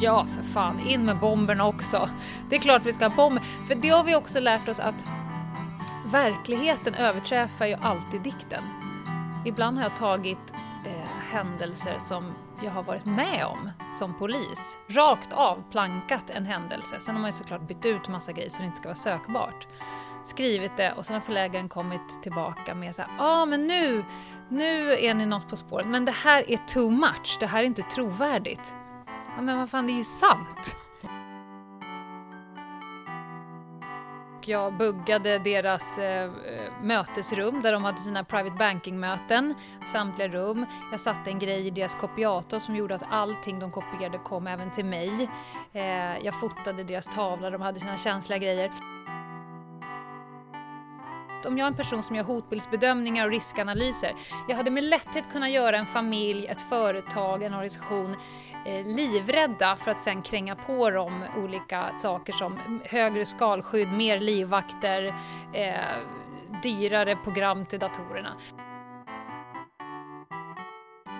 Ja, för fan. In med bomberna också. Det är klart vi ska ha bomber. För det har vi också lärt oss att verkligheten överträffar ju alltid dikten. Ibland har jag tagit eh, händelser som jag har varit med om som polis. Rakt av plankat en händelse. Sen har man ju såklart bytt ut massa grejer så det inte ska vara sökbart. Skrivit det och sen har förläggaren kommit tillbaka med så här, ja ah, men nu, nu är ni något på spåret, men det här är too much, det här är inte trovärdigt. Ja men vad fan, det är ju sant! Jag buggade deras eh, eh, mötesrum där de hade sina private banking-möten, samtliga rum. Jag satte en grej i deras kopiator som gjorde att allting de kopierade kom även till mig. Eh, jag fotade deras tavla, de hade sina känsliga grejer. Om jag är en person som gör hotbildsbedömningar och riskanalyser, jag hade med lätthet kunnat göra en familj, ett företag, en organisation eh, livrädda för att sen kränga på dem olika saker som högre skalskydd, mer livvakter, eh, dyrare program till datorerna.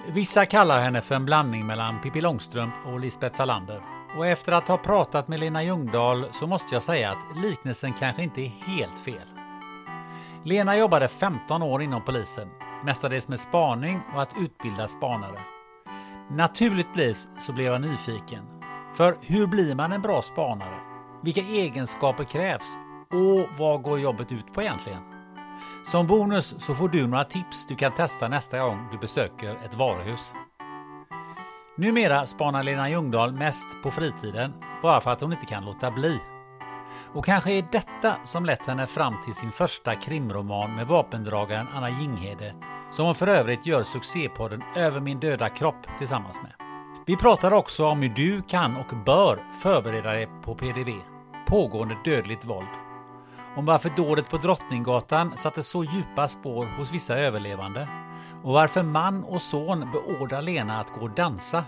Vissa kallar henne för en blandning mellan Pippi Långstrump och Lisbeth Salander. Och efter att ha pratat med Lena Ljungdahl så måste jag säga att liknelsen kanske inte är helt fel. Lena jobbade 15 år inom polisen, mestadels med spaning och att utbilda spanare. Naturligtvis så blev jag nyfiken. För hur blir man en bra spanare? Vilka egenskaper krävs? Och vad går jobbet ut på egentligen? Som bonus så får du några tips du kan testa nästa gång du besöker ett varuhus. Numera spanar Lena Ljungdahl mest på fritiden, bara för att hon inte kan låta bli. Och kanske är detta som lett henne fram till sin första krimroman med vapendragaren Anna Jinghede, som hon för övrigt gör succépodden Över min döda kropp tillsammans med. Vi pratar också om hur du kan och bör förbereda dig på PDV, pågående dödligt våld. Om varför dådet på Drottninggatan satte så djupa spår hos vissa överlevande. Och varför man och son beordrar Lena att gå och dansa.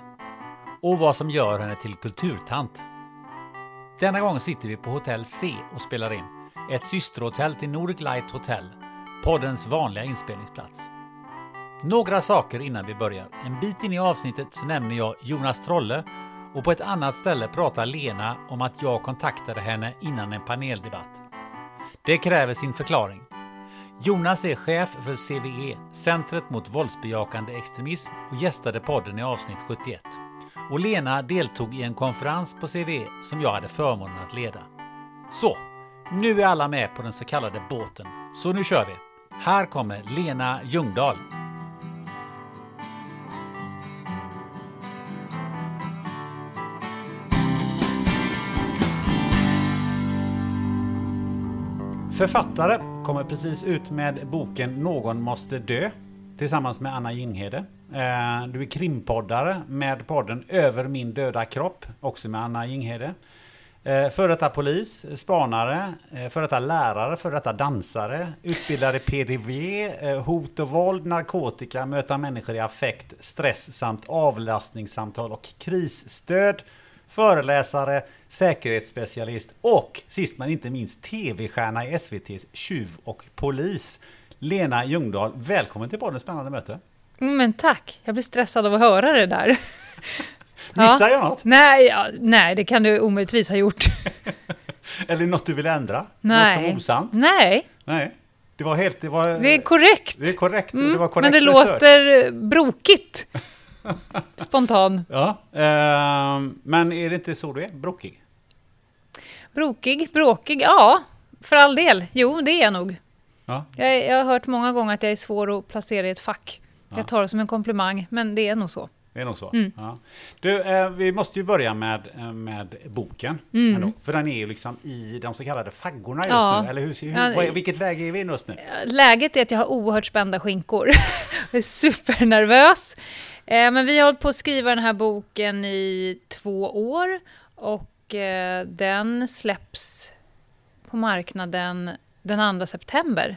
Och vad som gör henne till kulturtant. Denna gång sitter vi på Hotell C och spelar in. Ett systerhotell till Nordic Light Hotel, poddens vanliga inspelningsplats. Några saker innan vi börjar. En bit in i avsnittet så nämner jag Jonas Trolle och på ett annat ställe pratar Lena om att jag kontaktade henne innan en paneldebatt. Det kräver sin förklaring. Jonas är chef för CVE, Centret mot våldsbejakande extremism och gästade podden i avsnitt 71 och Lena deltog i en konferens på CVE som jag hade förmånen att leda. Så, nu är alla med på den så kallade båten. Så nu kör vi! Här kommer Lena Ljungdahl. Författare kommer precis ut med boken Någon måste dö tillsammans med Anna Jinghede. Eh, du är krimpoddare med podden Över min döda kropp, också med Anna Jinghede. Eh, före detta polis, spanare, eh, före detta lärare, före detta dansare, utbildare PDV, eh, hot och våld, narkotika, möta människor i affekt, stress samt avlastningssamtal och krisstöd, föreläsare, säkerhetsspecialist och sist men inte minst tv-stjärna i SVTs Tjuv och polis. Lena Ljungdahl, välkommen till podden Spännande möte. Mm, Men tack, jag blir stressad av att höra det där. Ja. Missar jag något? Nej, ja, nej, det kan du omöjligtvis ha gjort. Eller något du vill ändra? Något Nej. som är osant? Nej, Nej. Det var helt... Det, var, det är korrekt. det är korrekt. Mm, det var korrekt men det research. låter eh, brokigt. Spontan. Ja, ehm, men är det inte så du är? Brokig? Brokig, bråkig, ja. För all del. Jo, det är jag nog. Ja. Jag, jag har hört många gånger att jag är svår att placera i ett fack. Jag tar det som en komplimang, men det är nog så. Det är nog så. Mm. Ja. Du, eh, vi måste ju börja med, eh, med boken. Ändå, för den är ju liksom i de så kallade faggorna just Mm. Ja. nu. Eller hur, hur, Ja, vad, vilket läge är vi i just nu? Läget är att jag har oerhört spända skinkor. jag är supernervös. Eh, men vi har hållit på att skriva den här boken i två år och eh, den släpps på marknaden den 2 september.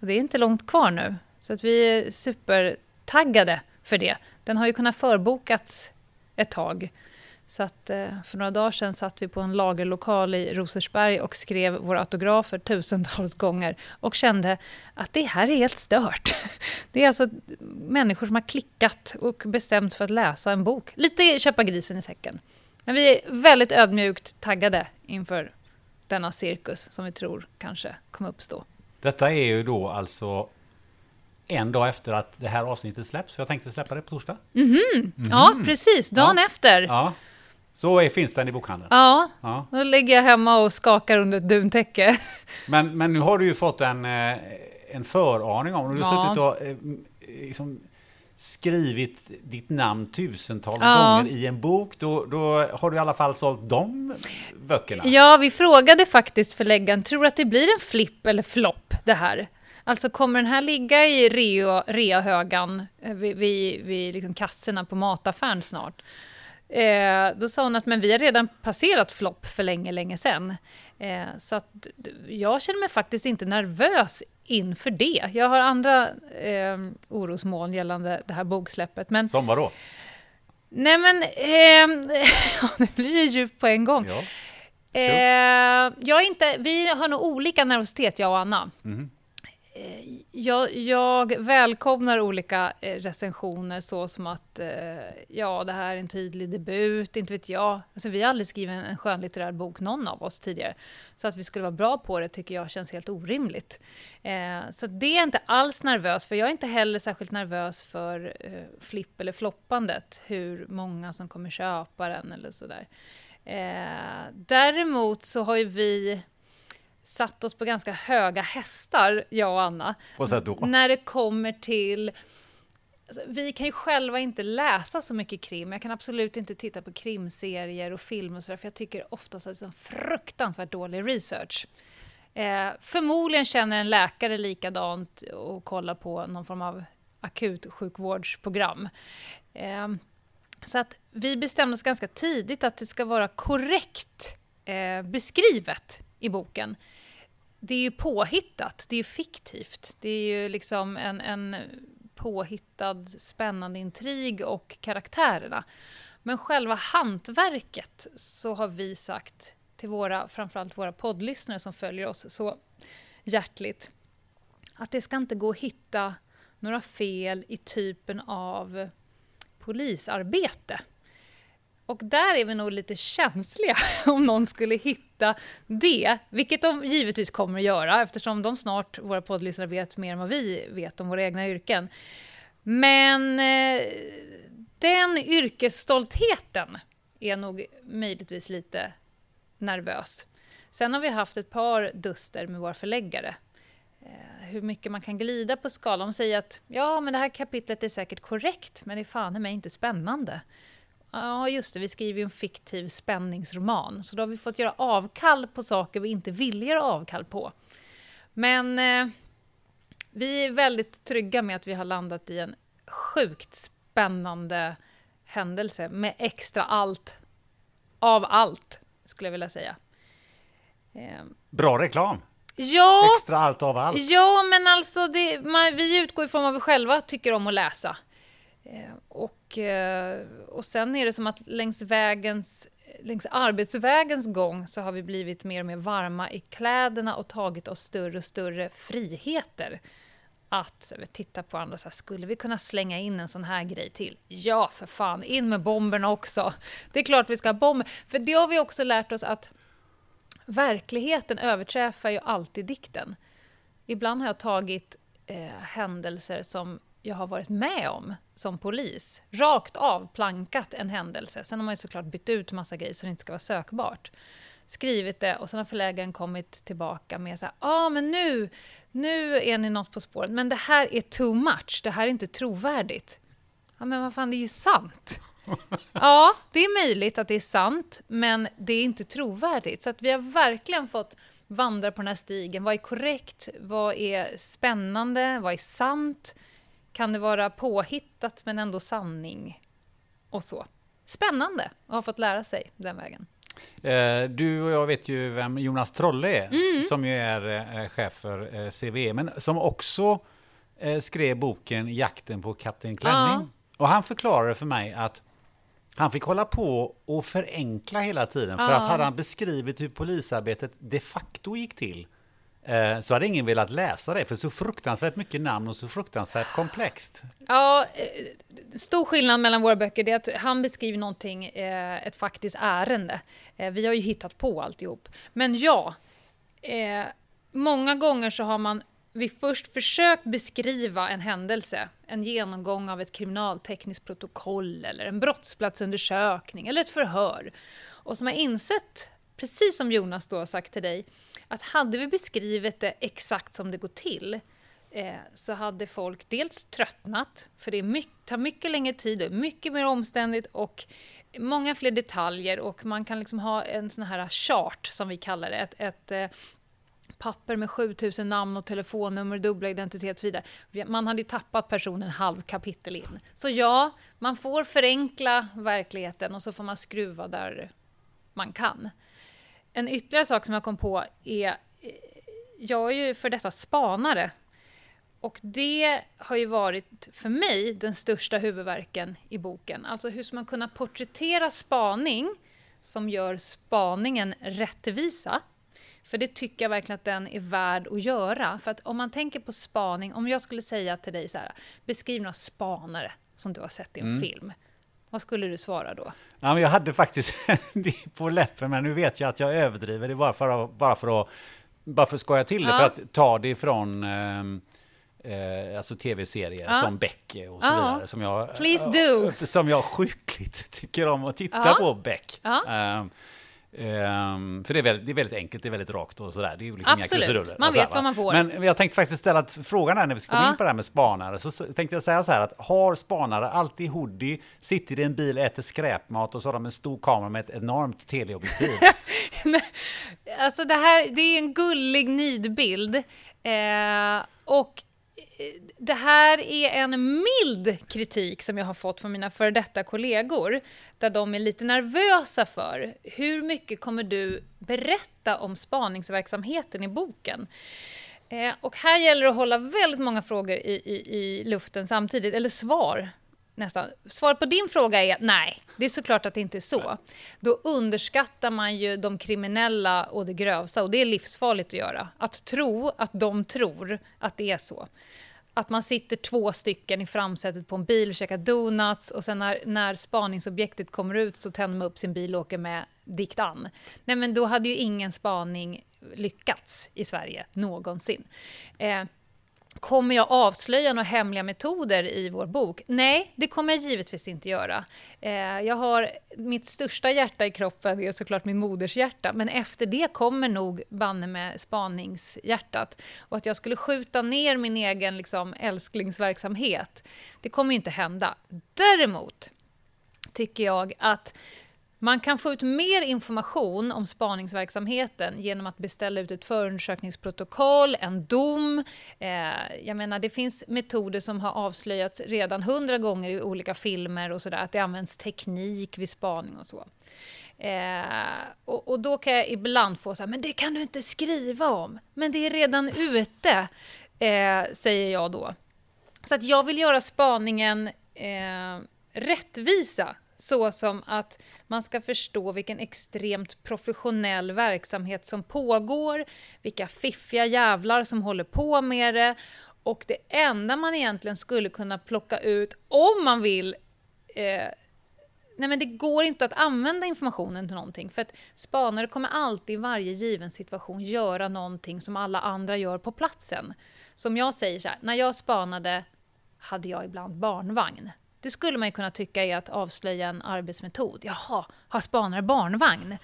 Och det är inte långt kvar nu, så att vi är supertaggade för det. Den har ju kunnat förbokats ett tag. Så att eh, för några dagar sedan satt vi på en lagerlokal i Rosersberg och skrev våra autografer tusentals gånger och kände att det här är helt stört. Det är alltså människor som har klickat och bestämt för att läsa en bok. Lite köpa grisen i säcken. Men vi är väldigt ödmjukt taggade inför denna cirkus som vi tror kanske kommer uppstå. Detta är ju då alltså en dag efter att det här avsnittet släpps. För jag tänkte släppa det på torsdag. Ja, precis. Dagen Ja. efter. Ja. Så är, finns den i bokhandeln. ja, Ja. då ligger jag hemma och skakar under ett duntäcke. Men, men nu har du ju fått en, eh, en föraning om, du har Ja. suttit och eh, liksom skrivit ditt namn tusentals Ja. gånger i en bok, då, då har du i alla fall sålt de böckerna. Ja, vi frågade faktiskt förläggaren, tror du att det blir en flipp eller flopp det här? Alltså kommer den här ligga i rea, reahögan eh, vid, vid, vid liksom kassorna på mataffären snart? Eh, då sa hon att men vi har redan passerat flopp för länge, länge sedan. Eh, så att jag känner mig faktiskt inte nervös inför det. Jag har andra eh, orosmoln gällande det här boksläppet. Men Som vadå? nej men, eh, nu blir det djupt på en gång. Ja. Eh, jag inte, vi har nog olika nervositet, jag och Anna. Eh, Eh, jag, jag välkomnar olika eh, recensioner så som att eh, ja, det här är en tydlig debut, inte vet jag. Alltså, vi har aldrig skrivit en, en skönlitterär bok, någon av oss tidigare. Så att vi skulle vara bra på det tycker jag känns helt orimligt. Eh, så det är jag inte alls nervös för. Jag är inte heller särskilt nervös för eh, flipp eller floppandet, hur många som kommer köpa den eller sådär. Eh, däremot så har ju vi satt oss på ganska höga hästar, jag och Anna. På sätt då? När det kommer till... Alltså, vi kan ju själva inte läsa så mycket krim. Jag kan absolut inte titta på krimserier och film och sådär, för jag tycker oftast att det är en fruktansvärt dålig research. Eh, förmodligen känner en läkare likadant och kollar på någon form av akutsjukvårdsprogram. Eh, så att vi bestämde oss ganska tidigt att det ska vara korrekt eh, beskrivet i boken. Det är ju påhittat, det är ju fiktivt. Det är ju liksom en, en påhittad spännande intrig och karaktärerna. Men själva hantverket så har vi sagt till våra, framförallt våra poddlyssnare som följer oss så hjärtligt, att det ska inte gå att hitta några fel i typen av polisarbete. Och där är vi nog lite känsliga om någon skulle hitta det, vilket de givetvis kommer att göra eftersom de snart, våra poddlyssnare, vet mer än vad vi vet om våra egna yrken. Men eh, den yrkesstoltheten är nog möjligtvis lite nervös. Sen har vi haft ett par duster med våra förläggare. Eh, hur mycket man kan glida på skalan. De säger att ja, men det här kapitlet är säkert korrekt, men det är fan i mig inte spännande. Ja, just det, vi skriver ju en fiktiv spänningsroman, så då har vi fått göra avkall på saker vi inte vill göra avkall på. Men eh, vi är väldigt trygga med att vi har landat i en sjukt spännande händelse med extra allt av allt, skulle jag vilja säga. Eh, Bra reklam! ja, Extra allt av allt. Ja, men alltså det, man, vi utgår ifrån vad vi själva tycker om att läsa. Eh, och, och, eh, och sen är det som att längs, vägens, längs arbetsvägens gång så har vi blivit mer och mer varma i kläderna och tagit oss större och större friheter. att titta på andra, så här, skulle vi kunna slänga in en sån här grej till? Ja, för fan, in med bomberna också. Det är klart vi ska ha bomber. För det har vi också lärt oss att verkligheten överträffar ju alltid dikten. Ibland har jag tagit eh, händelser som jag har varit med om som polis, rakt av plankat en händelse. Sen har man ju såklart bytt ut massa grejer så det inte ska vara sökbart. Skrivit det och sen har förläggaren kommit tillbaka med så ja ah, men nu, nu är ni något på spåret, men det här är too much, det här är inte trovärdigt. Ja men vad fan, det är ju sant. Ja, det är möjligt att det är sant, men det är inte trovärdigt. Så att vi har verkligen fått vandra på den här stigen. Vad är korrekt? Vad är spännande? Vad är sant? Kan det vara påhittat men ändå sanning? Och så. Spännande att ha fått lära sig den vägen. Eh, du och jag vet ju vem Jonas Trolle är, mm. som ju är eh, chef för eh, CVE, men som också skrev boken Jakten på Kapten Klänning. Ja. Och han förklarade för mig att han fick hålla på och förenkla hela tiden, för ja. att hade han beskrivit hur polisarbetet de facto gick till, Eh, Eh, så hade ingen velat läsa det, för så fruktansvärt mycket namn och så fruktansvärt komplext. Ja, eh, stor skillnad mellan våra böcker är att han beskriver någonting, eh, ett faktiskt ärende. Vi har ju hittat på alltihop. Men ja, många gånger så har man vi först försökt beskriva en händelse, en genomgång av ett kriminaltekniskt protokoll eller en brottsplatsundersökning eller ett förhör. Och som har insett, precis som Jonas då har sagt till dig, att hade vi beskrivit det exakt som det går till eh, så hade folk dels tröttnat, för det mycket, tar mycket längre tid, och mycket mer omständigt och många fler detaljer och man kan liksom ha en sån här chart som vi kallar det, ett, ett eh, papper med 7000 namn och telefonnummer, dubbla identitet och så vidare. Man hade ju tappat personen halv kapitel in. Så ja, man får förenkla verkligheten och så får man skruva där man kan. En ytterligare sak som jag kom på är, jag är ju för detta spanare. Och det har ju varit för mig den största huvudverken i boken. Alltså hur ska man kunna porträttera spaning som gör spaningen rättvisa? För det tycker jag verkligen att den är värd att göra. För att om man tänker på spaning, om jag skulle säga till dig så här, beskriv några spanare som du har sett i en mm. film. Vad skulle du svara då? Ja, men jag hade faktiskt det på läppen, men nu vet jag att jag överdriver det bara för att, bara för att, bara för att skoja till det, ja. för att ta det ifrån ehm, eh, alltså tv-serier ja. som Beck och så vidare. Som jag, Please do! Som jag sjukligt tycker om att titta på Beck. Eh, Um, för det är, väldigt, det är väldigt enkelt, det är väldigt rakt och sådär. Det är ju liksom Absolut, inga man vet vad man får. Men jag tänkte faktiskt ställa frågan här när vi ska komma ja. in på det här med spanare. Så tänkte jag säga så här att har spanare alltid hoodie, sitter i en bil, äter skräpmat och så har de en stor kamera med ett enormt teleobjektiv? alltså det här, det är en gullig nidbild. Eh, och det här är en mild kritik som jag har fått från mina före detta kollegor, där de är lite nervösa för hur mycket kommer du berätta om spaningsverksamheten i boken? Eh, och här gäller det att hålla väldigt många frågor i, i, i luften samtidigt, eller svar nästan. Svaret på din fråga är nej, det är såklart att det inte är så. Då underskattar man ju de kriminella och det grövsta och det är livsfarligt att göra. Att tro att de tror att det är så att man sitter två stycken i framsätet på en bil och käkar donuts och sen när, när spaningsobjektet kommer ut så tänder man upp sin bil och åker med dikt an. Nej men då hade ju ingen spaning lyckats i Sverige någonsin. Eh, Kommer jag avslöja några hemliga metoder i vår bok? Nej, det kommer jag givetvis inte göra. Eh, jag har mitt största hjärta i kroppen, det är såklart min moders hjärta, men efter det kommer nog banne med spaningshjärtat. Och att jag skulle skjuta ner min egen liksom, älsklingsverksamhet, det kommer inte hända. Däremot tycker jag att man kan få ut mer information om spaningsverksamheten genom att beställa ut ett förundersökningsprotokoll, en dom. Eh, jag menar, det finns metoder som har avslöjats redan hundra gånger i olika filmer och sådär, att det används teknik vid spaning och så. Eh, och, och, då kan jag ibland få så här, men det kan du inte skriva om. Men det är redan ute, eh, säger jag då. Så att jag vill göra spaningen eh, rättvisa så som att man ska förstå vilken extremt professionell verksamhet som pågår, vilka fiffiga jävlar som håller på med det Och det enda man egentligen skulle kunna plocka ut, om man vill eh, Nej, men det går inte att använda informationen till någonting. För att spanare kommer alltid i varje given situation göra någonting som alla andra gör på platsen. Som jag säger så här, när jag spanade hade jag ibland barnvagn. Det skulle man ju kunna tycka är att avslöja en arbetsmetod. Jaha, har spanare barnvagn?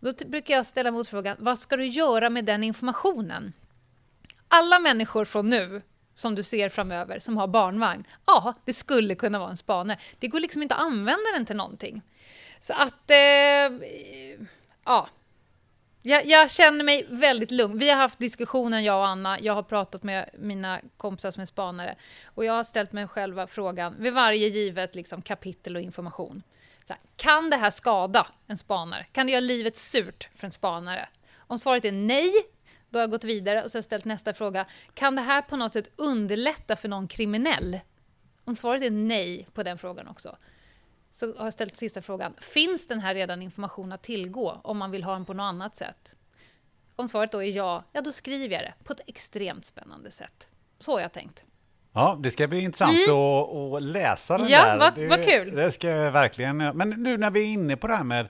Då brukar jag ställa motfrågan, vad ska du göra med den informationen? Alla människor från nu som du ser framöver som har barnvagn, ja, det skulle kunna vara en spanare. Det går liksom inte att använda den till någonting. Så att, eh, ja. Jag, jag, känner mig väldigt lugn. Vi har haft diskussionen, jag och Anna. Jag har pratat med mina kompisar som är spanare. Och jag har ställt mig själva frågan vid varje givet liksom, kapitel och information. Här, kan det här skada en spanare? Kan det göra livet surt för en spanare? Om svaret är nej, då har jag gått vidare och sen ställt nästa fråga. Kan det här på något sätt underlätta för någon kriminell? Om svaret är nej på den frågan också, så har jag ställt sista frågan. Finns den här redan informationen att tillgå om man vill ha den på något annat sätt? Om svaret då är ja, ja då skriver jag det på ett extremt spännande sätt. Så har jag tänkt. Ja, det ska bli intressant mm. att, att, läsa den ja, där. Ja, vad, vad kul. Det ska jag verkligen. Men nu när vi är inne på det här med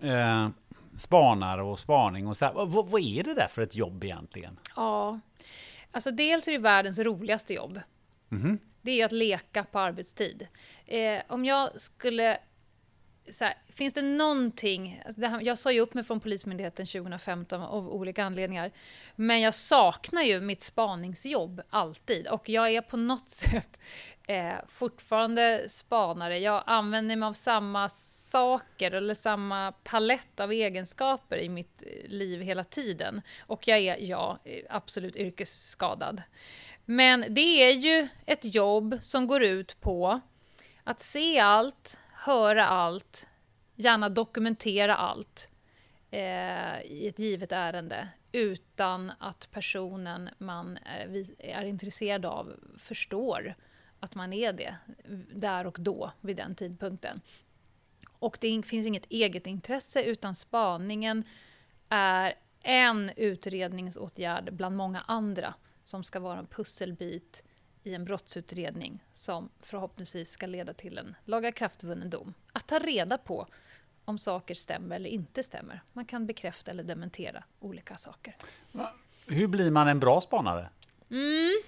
eh, spanare och spaning och så här. Vad, vad är det där för ett jobb egentligen? Ja, alltså dels är det världens roligaste jobb. Mm. Det är ju att leka på arbetstid. Eh, om jag skulle här, finns det någonting... jag sa ju upp mig från Polismyndigheten 2015 av olika anledningar. Men jag saknar ju mitt spaningsjobb alltid. Och jag är på något sätt eh, fortfarande spanare. Jag använder mig av samma saker eller samma palett av egenskaper i mitt eh, liv hela tiden. Och jag är, ja, eh, absolut yrkesskadad. Men det är ju ett jobb som går ut på att se allt, höra allt, gärna dokumentera allt eh, i ett givet ärende utan att personen man eh, är, är intresserad av förstår att man är det där och då, vid den tidpunkten. Och det finns inget eget intresse utan spaningen är en utredningsåtgärd bland många andra som ska vara en pusselbit i en brottsutredning som förhoppningsvis ska leda till en lagakraftvunnen dom. Att ta reda på om saker stämmer eller inte stämmer. Man kan bekräfta eller dementera olika saker. Hur blir man en bra spanare? Mm.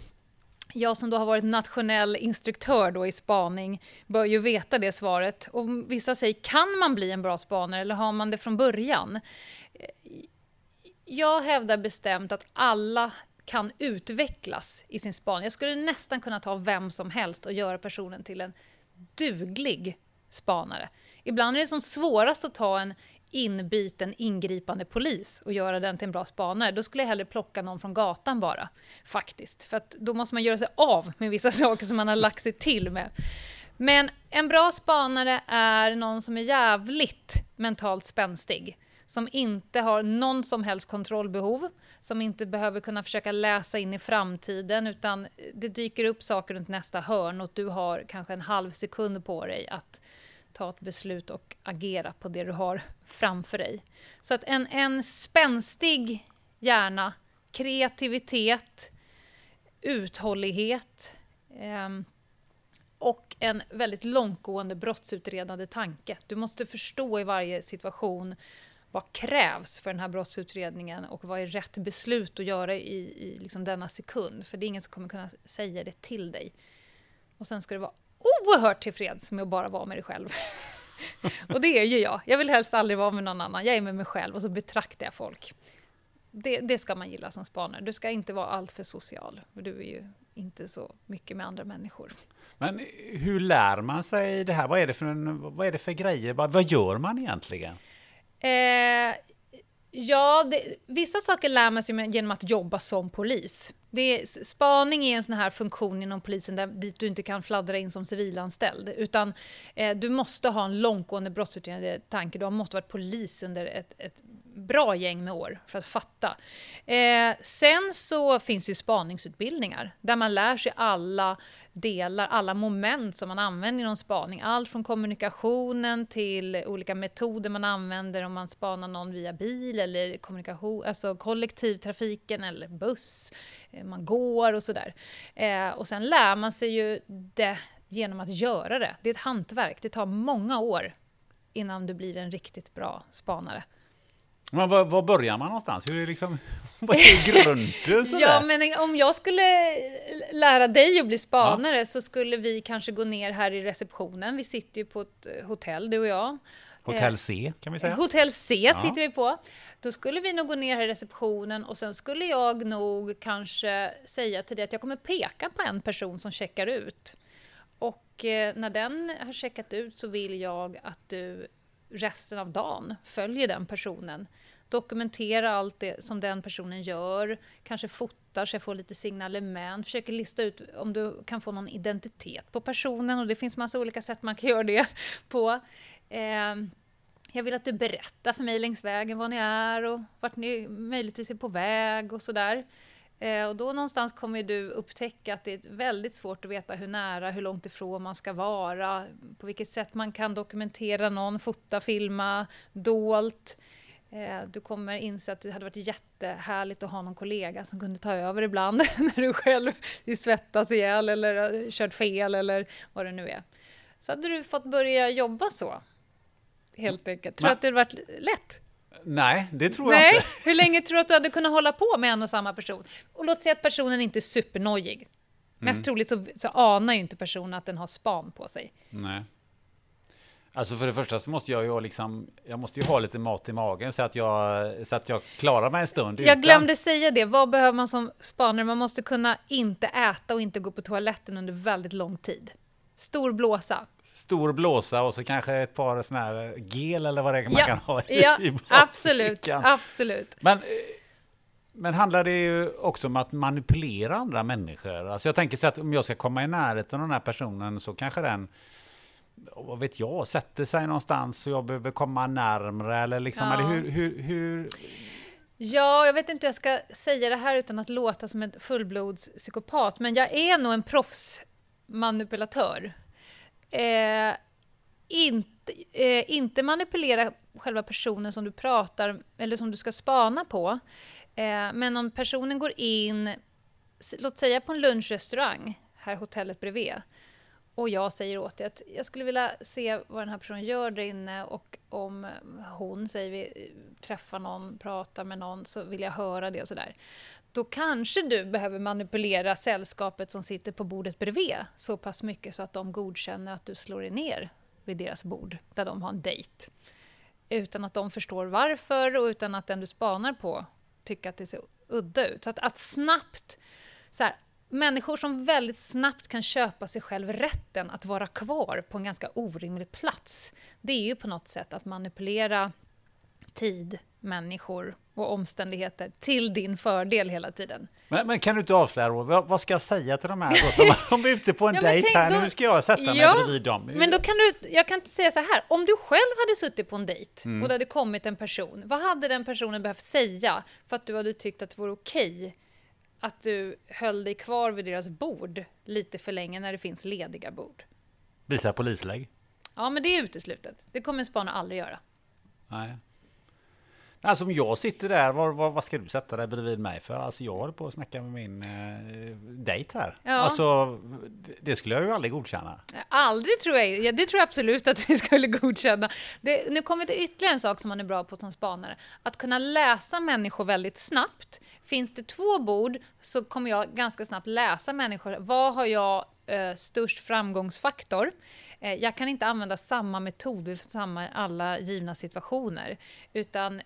Jag som då har varit nationell instruktör då i spaning bör ju veta det svaret. Och vissa säger, kan man bli en bra spanare eller har man det från början? Jag hävdar bestämt att alla kan utvecklas i sin spaning. Jag skulle nästan kunna ta vem som helst och göra personen till en duglig spanare. Ibland är det som svårast att ta en inbiten ingripande polis och göra den till en bra spanare. Då skulle jag hellre plocka någon från gatan bara. Faktiskt. För att då måste man göra sig av med vissa saker som man har lagt sig till med. Men en bra spanare är någon som är jävligt mentalt spänstig. Som inte har någon som helst kontrollbehov. Som inte behöver kunna försöka läsa in i framtiden utan det dyker upp saker runt nästa hörn och du har kanske en halv sekund på dig att ta ett beslut och agera på det du har framför dig. Så att en, en spänstig hjärna, kreativitet, uthållighet eh, och en väldigt långtgående brottsutredande tanke. Du måste förstå i varje situation vad krävs för den här brottsutredningen och vad är rätt beslut att göra i, i liksom denna sekund. För det är ingen som kommer kunna säga det till dig. Och sen ska du vara oerhört tillfreds med att bara vara med dig själv. och det är ju jag. Jag vill helst aldrig vara med någon annan. Jag är med mig själv och så betraktar jag folk. Det, det ska man gilla som spanare. Du ska inte vara alltför social. För du är ju inte så mycket med andra människor. Men hur lär man sig det här? Vad är det för, vad är det för grejer? Vad, vad gör man egentligen? Eh, ja, det, vissa saker lär man sig genom att jobba som polis. Det är, spaning är en sån här funktion inom polisen där, dit du inte kan fladdra in som civilanställd. Utan eh, du måste ha en långtgående brottsutredande tanke. Du måste ha varit polis under ett, ett bra gäng med år för att fatta. Eh, sen så finns ju spaningsutbildningar där man lär sig alla delar, alla moment som man använder inom spaning. Allt från kommunikationen till olika metoder man använder om man spanar någon via bil eller kommunikation, alltså kollektivtrafiken eller buss. Eh, man går och sådär. Eh, och sen lär man sig ju det genom att göra det. Det är ett hantverk. Det tar många år innan du blir en riktigt bra spanare. Men var, var börjar man någonstans? Hur är liksom, vad är grunden? ja, men om jag skulle lära dig att bli spanare ja. så skulle vi kanske gå ner här i receptionen. Vi sitter ju på ett hotell, du och jag. Hotell C kan vi säga. Hotell C ja. sitter vi på. Då skulle vi nog gå ner här i receptionen och sen skulle jag nog kanske säga till dig att jag kommer peka på en person som checkar ut. Och eh, när den har checkat ut så vill jag att du resten av dagen följer den personen. Dokumentera allt det som den personen gör, kanske fotar så jag får lite signalement, försöker lista ut om du kan få någon identitet på personen och det finns massa olika sätt man kan göra det på. Eh, jag vill att du berättar för mig längs vägen var ni är och vart ni möjligtvis är på väg och sådär. Eh, och då någonstans kommer du upptäcka att det är väldigt svårt att veta hur nära, hur långt ifrån man ska vara, på vilket sätt man kan dokumentera någon, fota, filma, dolt. Eh, du kommer inse att det hade varit jättehärligt att ha någon kollega som kunde ta över ibland när du själv svettas ihjäl eller kört fel eller vad det nu är. Så hade du fått börja jobba så, helt enkelt. Tror du att det hade varit lätt? Nej, det tror Nej. jag inte. Hur länge tror du att du hade kunnat hålla på med en och samma person? Och låt säga att personen inte är supernojig. Mest mm. troligt så, så anar ju inte personen att den har span på sig. Nej. Alltså för det första så måste jag ju liksom, jag måste ju ha lite mat i magen så att jag, så att jag klarar mig en stund. Jag utan. glömde säga det, vad behöver man som spanare? Man måste kunna inte äta och inte gå på toaletten under väldigt lång tid. Stor blåsa stor blåsa och så kanske ett par sådana här gel eller vad det är man ja, kan ha i, ja, i absolut, absolut. Men, men handlar det ju också om att manipulera andra människor? Alltså jag tänker så att om jag ska komma i närheten av den här personen så kanske den vad vet jag, sätter sig någonstans och jag behöver komma närmre eller liksom, ja. eller hur, hur, hur... Ja, jag vet inte hur jag ska säga det här utan att låta som en fullblodspsykopat, men jag är nog en Manipulatör. eh, inte, eh, inte manipulera själva personen som du pratar eller som du ska spana på. Eh, men om personen går in, låt säga på en lunchrestaurang, här hotellet bredvid, och jag säger åt dig att jag skulle vilja se vad den här personen gör där inne och om hon, säger vi, träffar någon, pratar med någon så vill jag höra det och sådär då kanske du behöver manipulera sällskapet som sitter på bordet bredvid så pass mycket så att de godkänner att du slår dig ner vid deras bord där de har en dejt. Utan att de förstår varför och utan att den du spanar på tycker att det ser udda ut. Så att, att snabbt... Så här, människor som väldigt snabbt kan köpa sig själv rätten att vara kvar på en ganska orimlig plats. Det är ju på något sätt att manipulera tid, människor och omständigheter till din fördel hela tiden. Men, men kan du inte avslöja då, vad, vad, ska jag säga till de här då, som om vi är ute på en ja, dejt här, då, nu ska jag sätta mig ja, bredvid dem. Men då kan du, jag kan inte säga så här, om du själv hade suttit på en dejt mm. och det hade kommit en person, vad hade den personen behövt säga för att du hade tyckt att det vore okej att du höll dig kvar vid deras bord lite för länge när det finns lediga bord? Visa polislägg? Ja, men det är uteslutet. Det kommer en spanare aldrig göra. Nej. Alltså om jag sitter där, vad, vad, vad, ska du sätta dig bredvid mig för? Alltså jag håller på att snacka med min eh, dejt här. Ja. Alltså det skulle jag ju aldrig godkänna. Aldrig tror jag, ja, det tror jag absolut att vi skulle godkänna. Det, nu kommer det ytterligare en sak som man är bra på som spanare. Att kunna läsa människor väldigt snabbt. Finns det två bord så kommer jag ganska snabbt läsa människor. Vad har jag eh, störst framgångsfaktor? Eh, jag kan inte använda samma metod i samma, alla givna situationer. Utan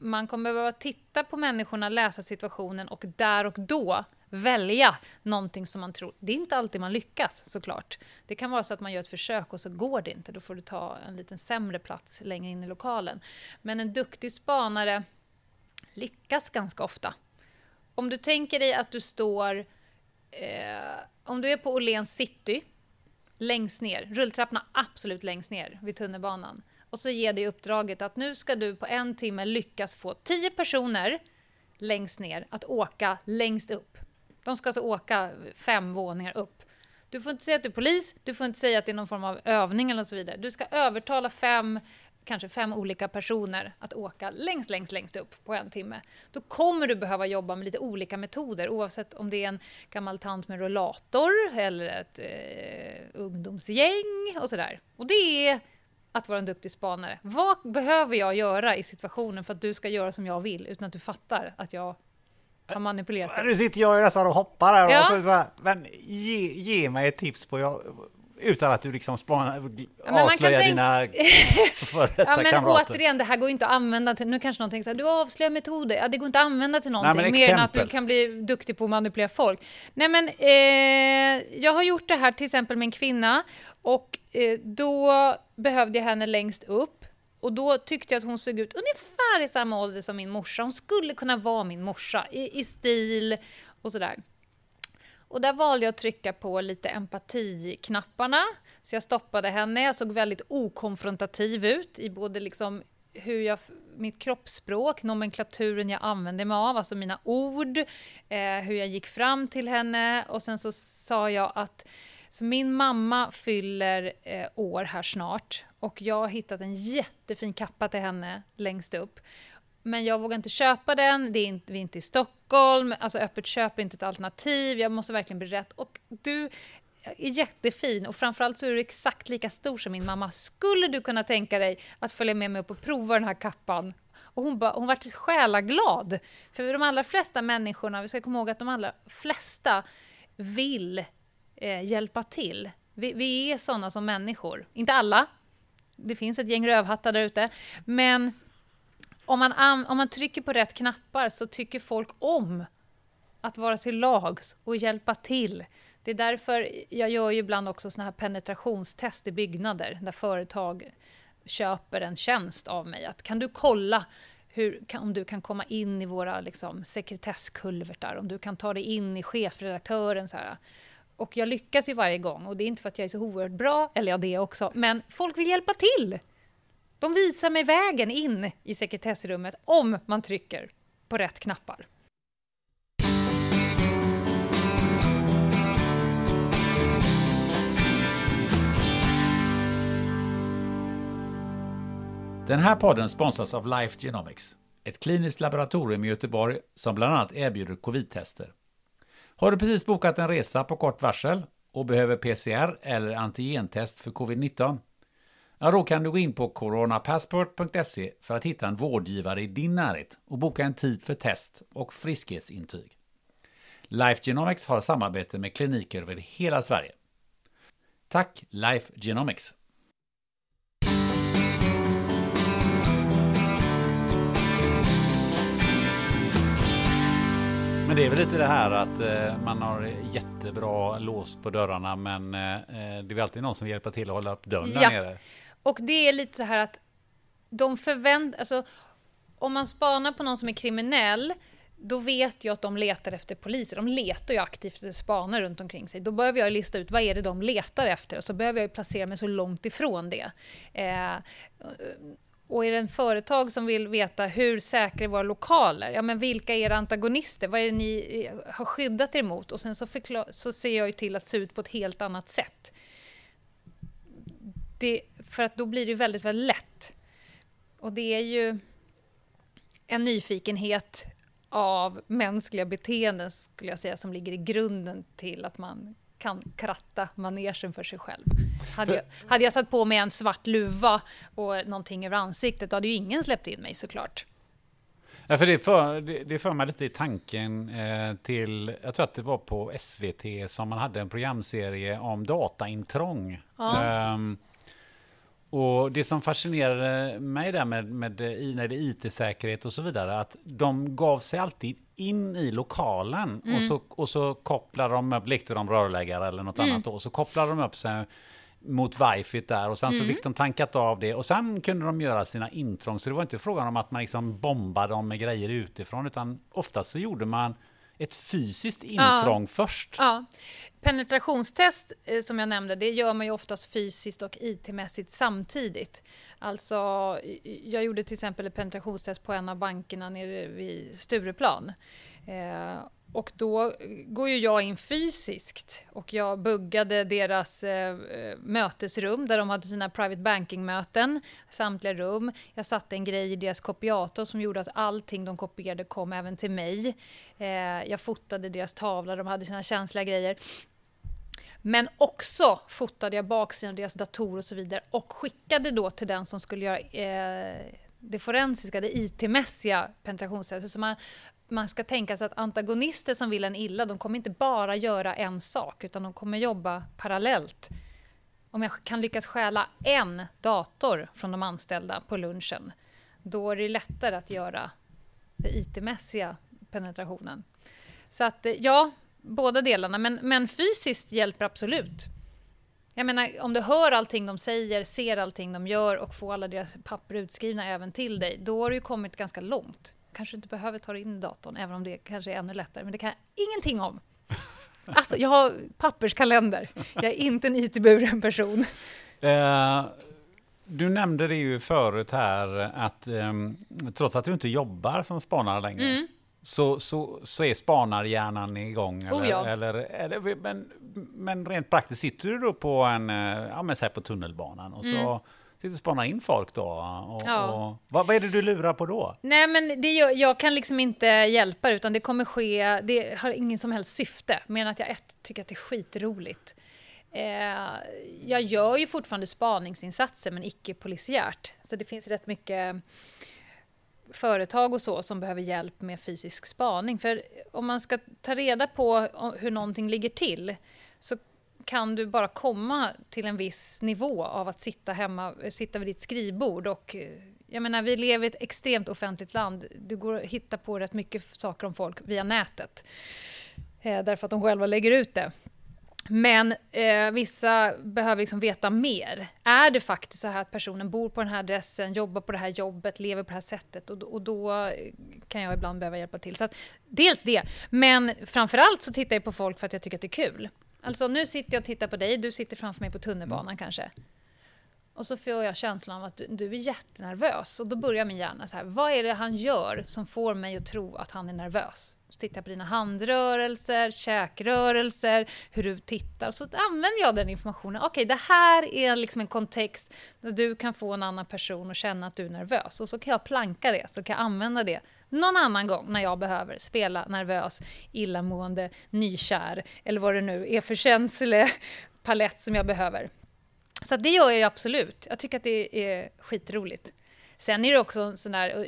man kommer behöva titta på människorna, läsa situationen och där och då välja någonting som man tror. Det är inte alltid man lyckas såklart. Det kan vara så att man gör ett försök och så går det inte. Då får du ta en liten sämre plats längre in i lokalen. Men en duktig spanare lyckas ganska ofta. Om du tänker dig att du står... Eh, om du är på Åhléns city längst ner, rulltrapporna absolut längst ner vid tunnelbanan. och så ger det uppdraget att nu ska du på en timme lyckas få tio personer längst ner att åka längst upp. De ska alltså åka fem våningar upp. Du får inte säga att du är polis, du får inte säga att det är någon form av övning eller så vidare. Du ska övertala fem, kanske fem olika personer att åka längst, längst, längst upp på en timme. Då kommer du behöva jobba med lite olika metoder oavsett om det är en gammal tant med rollator eller ett eh, ungdomsgäng och sådär. Och det är att vara en duktig spanare. Vad behöver jag göra i situationen för att du ska göra som jag vill utan att du fattar att jag har manipulerat dig? Nu sitter jag nästan och hoppar här. Ja. Och så, så här men ge, ge mig ett tips på, jag, utan att du liksom avslöjar dina före detta Ja, men kamrater. återigen, det här går inte att använda till... Nu kanske någon tänker så här, du avslöjar metoder. Ja, det går inte att använda till någonting, men mer än att du kan bli duktig på att manipulera folk. Nej, men eh, jag har gjort det här till exempel med en kvinna och eh, då behövde jag henne längst upp. Och då tyckte jag att hon såg ut ungefär i samma ålder som min morsa. Hon skulle kunna vara min morsa i, i stil och sådär. Och där valde jag att trycka på lite empatiknapparna. Så jag stoppade henne. Jag såg väldigt okonfrontativ ut i både liksom hur jag, mitt kroppsspråk, nomenklaturen jag använde mig av, alltså mina ord, eh, hur jag gick fram till henne. Och sen så sa jag att så min mamma fyller eh, år här snart och jag har hittat en jättefin kappa till henne längst upp. Men jag vågar inte köpa den, det är inte, vi är inte i Stockholm, alltså öppet köp är inte ett alternativ, jag måste verkligen bli rätt. Och du är jättefin och framförallt så är du exakt lika stor som min mamma. Skulle du kunna tänka dig att följa med mig upp och prova den här kappan? Och hon, ba, hon vart själaglad. För de allra flesta människorna, vi ska komma ihåg att de allra flesta vill eh, hjälpa till. Vi, vi är sådana som människor. Inte alla. Det finns ett gäng rövhattar där ute. Men om man, om man trycker på rätt knappar så tycker folk om att vara till lags och hjälpa till. Det är därför jag gör ju ibland också såna här penetrationstest i byggnader där företag köper en tjänst av mig. Att kan du kolla hur, om du kan komma in i våra liksom, sekretesskulvertar, om du kan ta dig in i chefredaktören. Så här. Och jag lyckas ju varje gång och det är inte för att jag är så oerhört bra, eller ja det också, men folk vill hjälpa till. De visar mig vägen in i sekretessrummet om man trycker på rätt knappar. Den här podden sponsras av Life Genomics, ett kliniskt laboratorium i Göteborg som bland annat erbjuder covid-tester. Har du precis bokat en resa på kort varsel och behöver PCR eller antigentest för covid-19? Ja, då kan du gå in på coronapassport.se för att hitta en vårdgivare i din närhet och boka en tid för test och friskhetsintyg. Life Genomics har samarbete med kliniker över hela Sverige. Tack Life Genomics! Men det är väl lite det här att eh, man har jättebra lås på dörrarna men eh, eh, det är väl alltid någon som hjälper till att hålla upp dörren Ja. där nere. Och det är lite så här att de förväntar... Alltså, om man spanar på någon som är kriminell, då vet jag att de letar efter poliser. De letar ju aktivt efter spanare runt omkring sig. Då behöver jag lista ut vad är det de letar efter och så behöver jag ju placera mig så långt ifrån det. Eh, och är det en företag som vill veta hur säkra är våra lokaler? Ja, men vilka är era antagonister? Vad är det ni eh, har skyddat er mot? Och sen så, förklar- så ser jag ju till att se ut på ett helt annat sätt. Det, för att då blir det väldigt, väldigt lätt. Och det är ju en nyfikenhet av mänskliga beteenden, skulle jag säga, som ligger i grunden till att man kan kratta manegen för sig själv. Hade jag, hade jag satt på mig en svart luva och någonting över ansiktet, då hade ju ingen släppt in mig såklart. Ja, för det, för, det, det för mig lite i tanken eh, till, jag tror att det var på SVT som man hade en programserie om dataintrång. Ja. Ehm, och det som fascinerade mig där med, med det är IT-säkerhet och så vidare, att de gav sig alltid in i lokalen och, så, och så kopplade de upp, lekte de rörläggare eller något annat då, och så kopplade de upp sig mot wifi där och sen så fick de tankat av det och sen kunde de göra sina intrång. Så det var inte frågan om att man liksom bombade dem med grejer utifrån utan oftast så gjorde man ett fysiskt intrång först. Ja. Penetrationstest eh, som jag nämnde, det gör man ju oftast fysiskt och IT-mässigt samtidigt. Alltså, jag gjorde till exempel ett penetrationstest på en av bankerna nere vid Stureplan. Eh, och då eh, går ju jag in fysiskt och jag buggade deras eh, eh, mötesrum där de hade sina private banking-möten, samtliga rum. Jag satte en grej i deras kopiator som gjorde att allting de kopierade kom även till mig. Eh, jag fotade deras tavla, de hade sina känsliga grejer. Men också fotade jag baksidan av deras datorer och så vidare och skickade då till den som skulle göra eh, det forensiska, det IT-mässiga penetrationstestet. Så man, man ska tänka sig att antagonister som vill en illa, de kommer inte bara göra en sak, utan de kommer jobba parallellt. Om jag kan lyckas stjäla en dator från de anställda på lunchen, då är det lättare att göra den IT-mässiga penetrationen. Så att eh, ja, båda delarna, men, men fysiskt hjälper absolut. Jag menar, om du hör allting de säger, ser allting de gör och får alla deras papper utskrivna även till dig, då har du ju kommit ganska långt. Kanske inte behöver ta in datorn, även om det kanske är ännu lättare, men det kan jag ingenting om. Jag har papperskalender. Jag är inte en IT-buren person. Eh, du nämnde det ju förut här att ehm, trots att du inte jobbar som spanare längre så, så, så är spanarhjärnan igång. Eller, Mm. Oh ja. eller, eller, men, men rent praktiskt sitter du då på en, eh, ja men så på tunnelbanan och så sitter och spanar in folk då? Och. Ja. och, vad, vad är det du lurar på då? Nej, men det jag kan liksom inte hjälpa utan det kommer ske, det har ingen som helst syfte, mer än att jag ett, tycker att det är skitroligt. Eh, jag gör ju fortfarande spaningsinsatser, men icke polisiärt. Så det finns rätt mycket företag och så som behöver hjälp med fysisk spaning. För om man ska ta reda på hur någonting ligger till så kan du bara komma till en viss nivå av att sitta hemma, eh, sitta vid ditt skrivbord och eh, jag menar, vi lever i ett extremt offentligt land. Du går att hitta på rätt mycket saker om folk via nätet. Eh, därför att de själva lägger ut det. Men eh, vissa behöver liksom veta mer. Är det faktiskt så här att personen bor på den här adressen, jobbar på det här jobbet, lever på det här sättet och, då- och då eh, kan jag ibland behöva hjälpa till. Så att, dels det, men framförallt så tittar jag på folk för att jag tycker att det är kul. Alltså nu sitter jag och tittar på dig, du sitter framför mig på tunnelbanan kanske. Och så får jag känslan av att du, du är jättenervös. Och då börjar min hjärna så här, vad är det han gör som får mig att tro att han är nervös? Så tittar jag på dina handrörelser, käkrörelser, hur du tittar. Så använder jag den informationen. Okej, det här är liksom en kontext där du kan få en annan person att känna att du är nervös. Och så kan jag planka det, så kan jag använda det någon annan gång när jag behöver spela nervös, illamående, nykär eller vad det nu är för känslig palett som jag behöver. Så det gör jag ju absolut. Jag tycker att det är skitroligt. Sen är det också en sån där... Eh,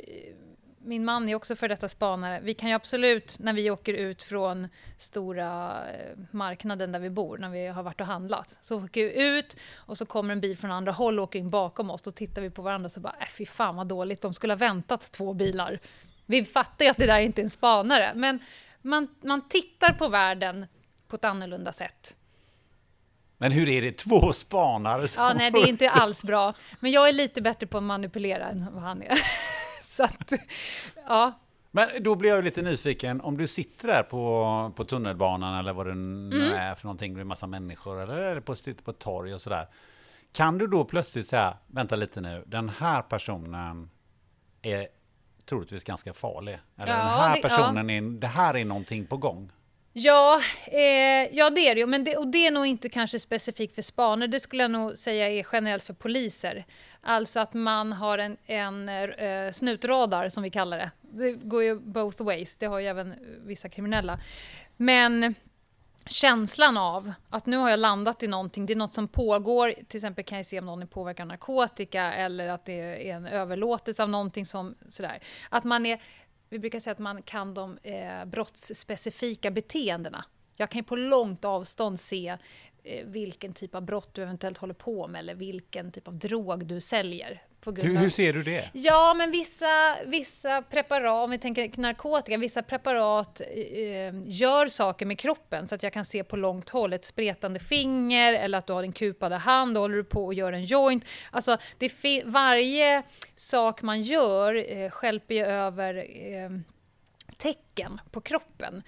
min man är också för detta spanare. Vi kan ju absolut, när vi åker ut från stora eh, marknaden där vi bor, när vi har varit och handlat, så åker vi ut och så kommer en bil från andra håll och åker in bakom oss. Då tittar vi på varandra och så bara, äh, fy fan vad dåligt, de skulle ha väntat två bilar. Vi fattar ju att det där inte är en spanare, men man, man tittar på världen på ett annorlunda sätt. Men hur är det två spanare som Ja, nej, det är inte alls bra. Men jag är lite bättre på att manipulera än vad han är. Så att, ja. Men då blir jag lite nyfiken, om du sitter där på, på tunnelbanan eller vad det nu Mm. är för någonting, med massa människor, eller det på, sitter på ett torg och sådär. Kan du då plötsligt säga, vänta lite nu, den här personen är troligtvis ganska farlig. Eller Ja, den här det- personen, är, det här är någonting på gång. Ja, eh, ja, det är det ju. Men det, och det är nog inte kanske specifikt för spanare. Det skulle jag nog säga är generellt för poliser. Alltså att man har en, en eh, snutradar, som vi kallar det. Det går ju both ways. Det har ju även vissa kriminella. Men känslan av att nu har jag landat i någonting, det är något som pågår, till exempel kan jag se om någon är påverkad av narkotika eller att det är en överlåtelse av någonting som sådär. Att man är, vi brukar säga att man kan de eh, brottsspecifika beteendena. Jag kan ju på långt avstånd se vilken typ av brott du eventuellt håller på med eller vilken typ av drog du säljer. På grund Hur, av... hur ser du det? Ja, men vissa, vissa preparat, om vi tänker narkotika, vissa preparat eh, gör saker med kroppen så att jag kan se på långt håll ett spretande finger eller att du har din kupade hand och håller du på och gör en joint. Alltså, det varje sak man gör eh, stjälper ju över eh, tecken på kroppen.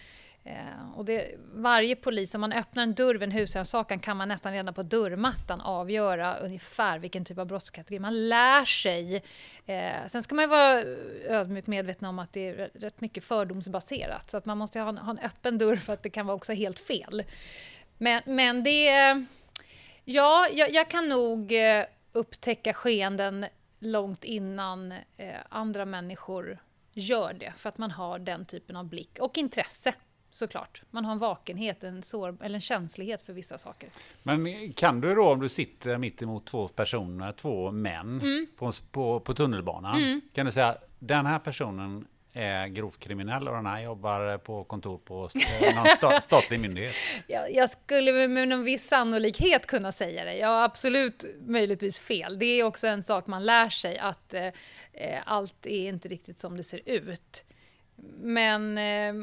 Eh, och det, varje polis, om man öppnar en dörr vid en husrannsakan kan man nästan redan på dörrmattan avgöra ungefär vilken typ av brottskategori. Man lär sig. Eh, sen ska man ju vara ödmjukt medveten om att det är rätt mycket fördomsbaserat. Så att man måste ha en, ha en öppen dörr för att det kan vara också helt fel. Men, men det... Ja, jag, jag kan nog eh, upptäcka skeenden långt innan eh, andra människor gör det. För att man har den typen av blick och intresse såklart. Man har en vakenhet, en, sår, eller en känslighet för vissa saker. Men kan du då om du sitter mitt emot två personer, två män mm. på, på, på tunnelbanan, mm. kan du säga den här personen är grovt kriminell och den här jobbar på kontor på någon sta, statlig myndighet? Jag, jag skulle med någon viss sannolikhet kunna säga det. Jag har absolut möjligtvis fel. Det är också en sak man lär sig att eh, eh allt är inte riktigt som det ser ut. Men eh,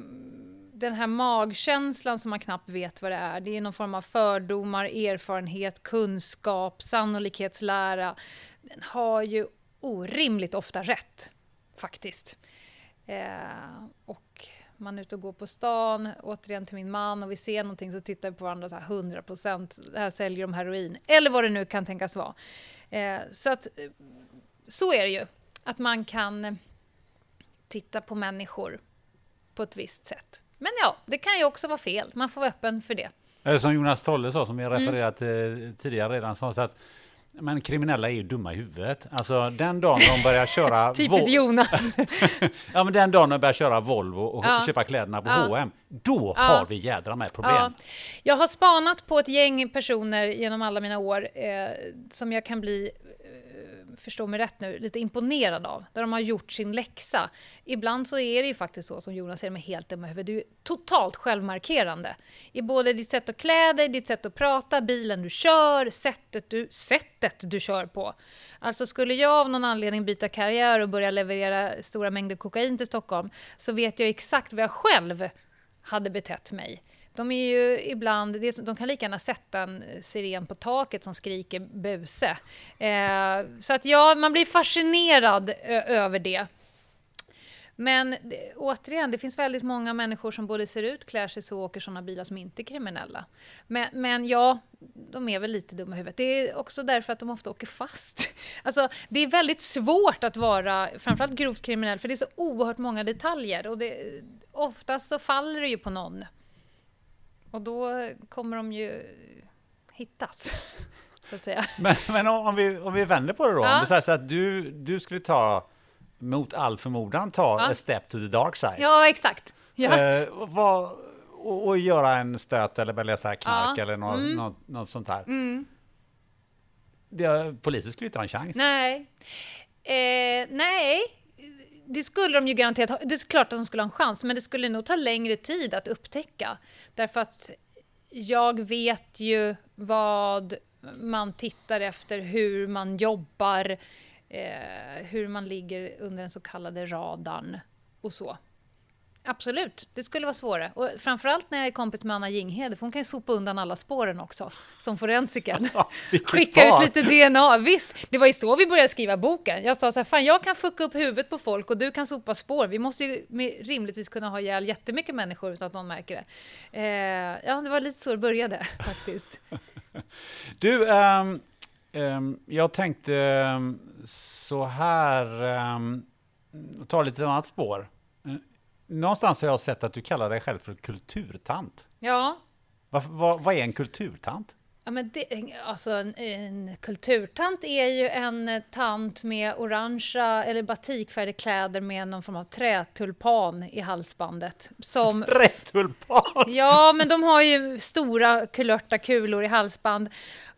den här magkänslan som man knappt vet vad det är, det är någon form av fördomar, erfarenhet, kunskap, sannolikhetslära. Den har ju orimligt ofta rätt, faktiskt. Eh, och man är ute och går på stan, återigen till min man, och vi ser någonting så tittar vi på varandra så här 100 procent, här säljer de heroin, eller vad det nu kan tänkas vara. Eh, så att, eh, så är det ju, att man kan titta på människor på ett visst sätt. Men ja, det kan ju också vara fel. Man får vara öppen för det. Eller som Jonas Tolle sa, som jag refererat mm. till tidigare redan, sa så att men kriminella är ju dumma i huvudet. Alltså den dagen de börjar köra... Typiskt Jonas! ja, men den dagen de börjar köra Volvo och ja. köpa kläderna på ja. H&M då ja. har vi jädra med problem. Ja. Jag har spanat på ett gäng personer genom alla mina år eh, som jag kan bli förstå mig rätt nu, lite imponerad av. Där de har gjort sin läxa. Ibland så är det ju faktiskt så som Jonas säger, med helt dumma huvud. Du är totalt självmarkerande. I både ditt sätt att klä dig, ditt sätt att prata, bilen du kör, sättet du, sättet du kör på. Alltså skulle jag av någon anledning byta karriär och börja leverera stora mängder kokain till Stockholm så vet jag exakt vad jag själv hade betett mig. De är ju ibland, de kan lika gärna sätta en eh, siren på taket som skriker buse. Eh, så att ja, man blir fascinerad över det. Men återigen, det finns väldigt många människor som både ser ut, klär sig så och åker sådana bilar som inte är kriminella. Men, men ja, de är väl lite dumma i huvudet. Det är också därför att de ofta åker fast. Alltså, det är väldigt svårt att vara framförallt grovt kriminell, för det är så oerhört många detaljer. Och det, oftast så faller det ju på någon. Och då kommer de ju hittas, så att säga. Men, men om, vi, om vi vänder på det då. Ja. Om det säger så att du, du skulle ta, mot all förmodan, ta ja. a step to the dark side. Ja, exakt. Ja. Eh, vad, och, och, göra en stöt eller börja läsa knark ja. eller något, mm. något, något, sånt här. Mm. Det, polisen skulle inte ha en chans. Nej. Eh, nej, det skulle de ju garanterat ha. Det är klart att de skulle ha en chans, men det skulle nog ta längre tid att upptäcka. Därför att jag vet ju vad man tittar efter, hur man jobbar, eh, hur man ligger under den så kallade radarn och så. Absolut, det skulle vara svårare. Och framförallt när jag är kompis med Anna Jinghede, för hon kan ju sopa undan alla spåren också, som forensiker. Skicka ut lite DNA. Visst, det var ju så vi började skriva boken. Jag sa så här, fan jag kan fucka upp huvudet på folk och du kan sopa spår. Vi måste ju rimligtvis kunna ha ihjäl jättemycket människor utan att någon märker det. Eh, ja, det var lite så det började faktiskt. du, um, um, jag tänkte um, så här, ta lite annat spår någonstans har jag sett att du kallar dig själv för kulturtant. Ja. Vad, vad, vad är en kulturtant? Ja, men det, alltså en, en, kulturtant är ju en tant med orangea eller batikfärgade kläder med någon form av trätulpan i halsbandet. Som, trätulpan? Ja, men de har ju stora kulörta kulor i halsband.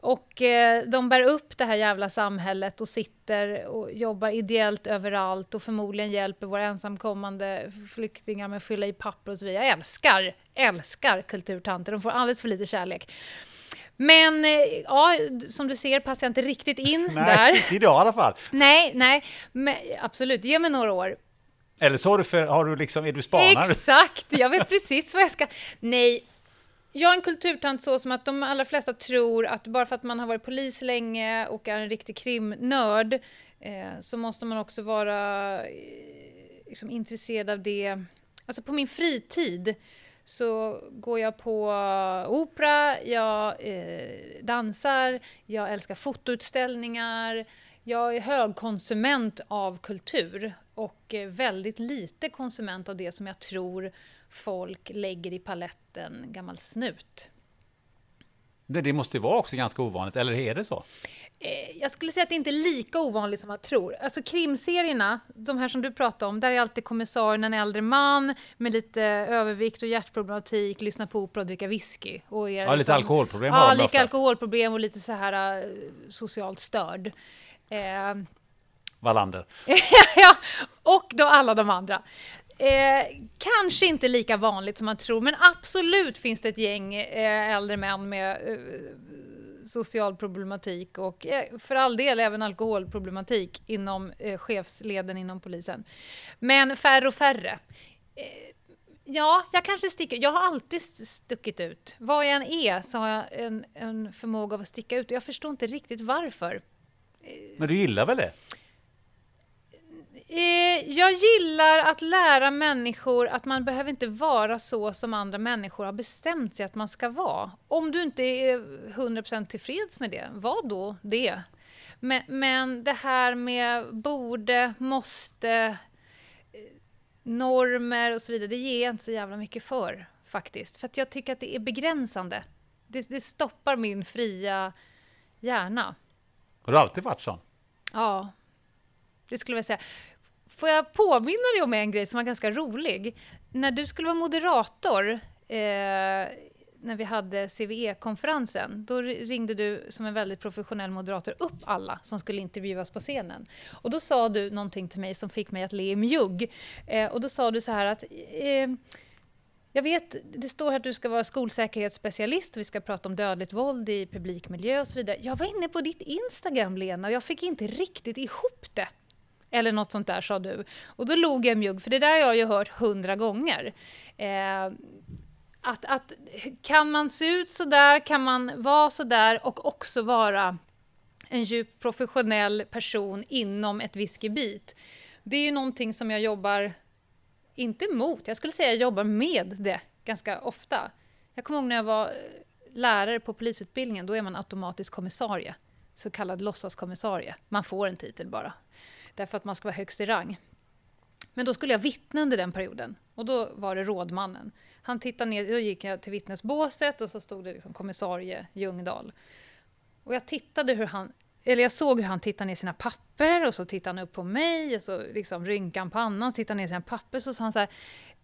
Och eh, de bär upp det här jävla samhället och sitter och jobbar ideellt överallt och förmodligen hjälper våra ensamkommande flyktingar med att fylla i papper och så vidare. Jag älskar, älskar kulturtanter. De får alldeles för lite kärlek. Men eh, ja, som du ser passar jag inte riktigt in nej, där. Inte idag i alla fall. Nej, nej, men absolut. Ge mig några år. Eller så har du, för, har du liksom, är du spanare? Exakt, jag vet precis vad jag ska... Nej, jag är en kulturtant så som att de allra flesta tror att bara för att man har varit polis länge och är en riktig krimnörd eh, så måste man också vara eh, liksom, intresserad av det. Alltså på min fritid så går jag på eh, opera, jag eh, dansar, jag älskar fotoutställningar. Jag är högkonsument av kultur och eh, väldigt lite konsument av det som jag tror folk lägger i paletten gammal snut. Det, det måste ju vara också ganska ovanligt, eller är det så? Eh, jag skulle säga att det inte är lika ovanligt som man tror. Alltså krimserierna, de här som du pratade om, där är alltid kommissarien en äldre man med lite övervikt och hjärtproblematik, lyssnar på opera och dricker whisky. Och är ja, lite liksom, alkoholproblem ja, har de lite alkoholproblem och lite så här uh, socialt störd. Eh, Wallander. ja, och då alla de andra. Eh, kanske inte lika vanligt som man tror, men absolut finns det ett gäng eh, äldre män med eh, social problematik och eh, för all del även alkoholproblematik inom eh, chefsleden inom polisen. Men färre och färre. Eh, ja, jag kanske sticker Jag har alltid stuckit ut. Vad jag än är så har jag en, en förmåga av att sticka ut och jag förstår inte riktigt varför. Men du gillar väl det? Eh, jag gillar att lära människor att man behöver inte vara så som andra människor har bestämt sig att man ska vara. Om du inte är 100% tillfreds med det, var då det. Men, men det här med borde, måste, eh, normer och så vidare, det ger jag inte så jävla mycket för faktiskt. För att jag tycker att det är begränsande. Det, det stoppar min fria hjärna. Har du alltid varit sån? Ja, det skulle jag säga. Får jag påminna dig om en grej som var ganska rolig? När du skulle vara moderator, eh, när vi hade CVE-konferensen, då ringde du som en väldigt professionell moderator upp alla som skulle intervjuas på scenen. Och då sa du någonting till mig som fick mig att le i mjugg. Eh, och då sa du så här att eh, jag vet, det står här att du ska vara skolsäkerhetsspecialist vi ska prata om dödligt våld i publikmiljö och så vidare. Jag var inne på ditt Instagram, Lena, och jag fick inte riktigt ihop det. Eller något sånt där, sa du. Och då log jag mjugg, för det där har jag ju hört hundra gånger. Eh, att, att kan man se ut så där, kan man vara så där och också vara en djupt professionell person inom ett whiskybit. Det är ju någonting som jag jobbar, inte mot, jag skulle säga jag jobbar med det ganska ofta. Jag kommer ihåg när jag var eh, lärare på polisutbildningen, då är man automatisk kommissarie. Så kallad låtsaskommissarie. Man får en titel bara därför att man ska vara högst i rang. Men då skulle jag vittna under den perioden och då var det rådmannen. Han tittade ner, då gick jag till vittnesbåset och så stod det liksom kommissarie Ljungdahl. Och jag tittade hur han, eller jag såg hur han tittade ner sina papper och så tittade han upp på mig och så liksom rynkade han pannan och tittade ner sina papper så sa han så här,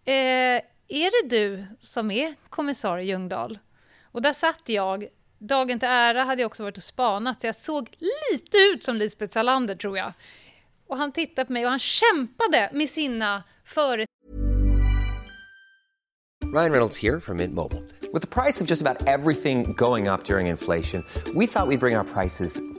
eh, är det du som är kommissarie Ljungdahl? Och där satt jag Dagen till ära hade jag också varit och spanat, så jag såg lite ut som Lisbeth Salander, tror jag. Och han tittade på mig och han kämpade med sina före... Ryan Reynolds här från Mint Mobile. Med priset på nästan allt som går upp under inflationen, trodde vi att vi skulle bring våra priser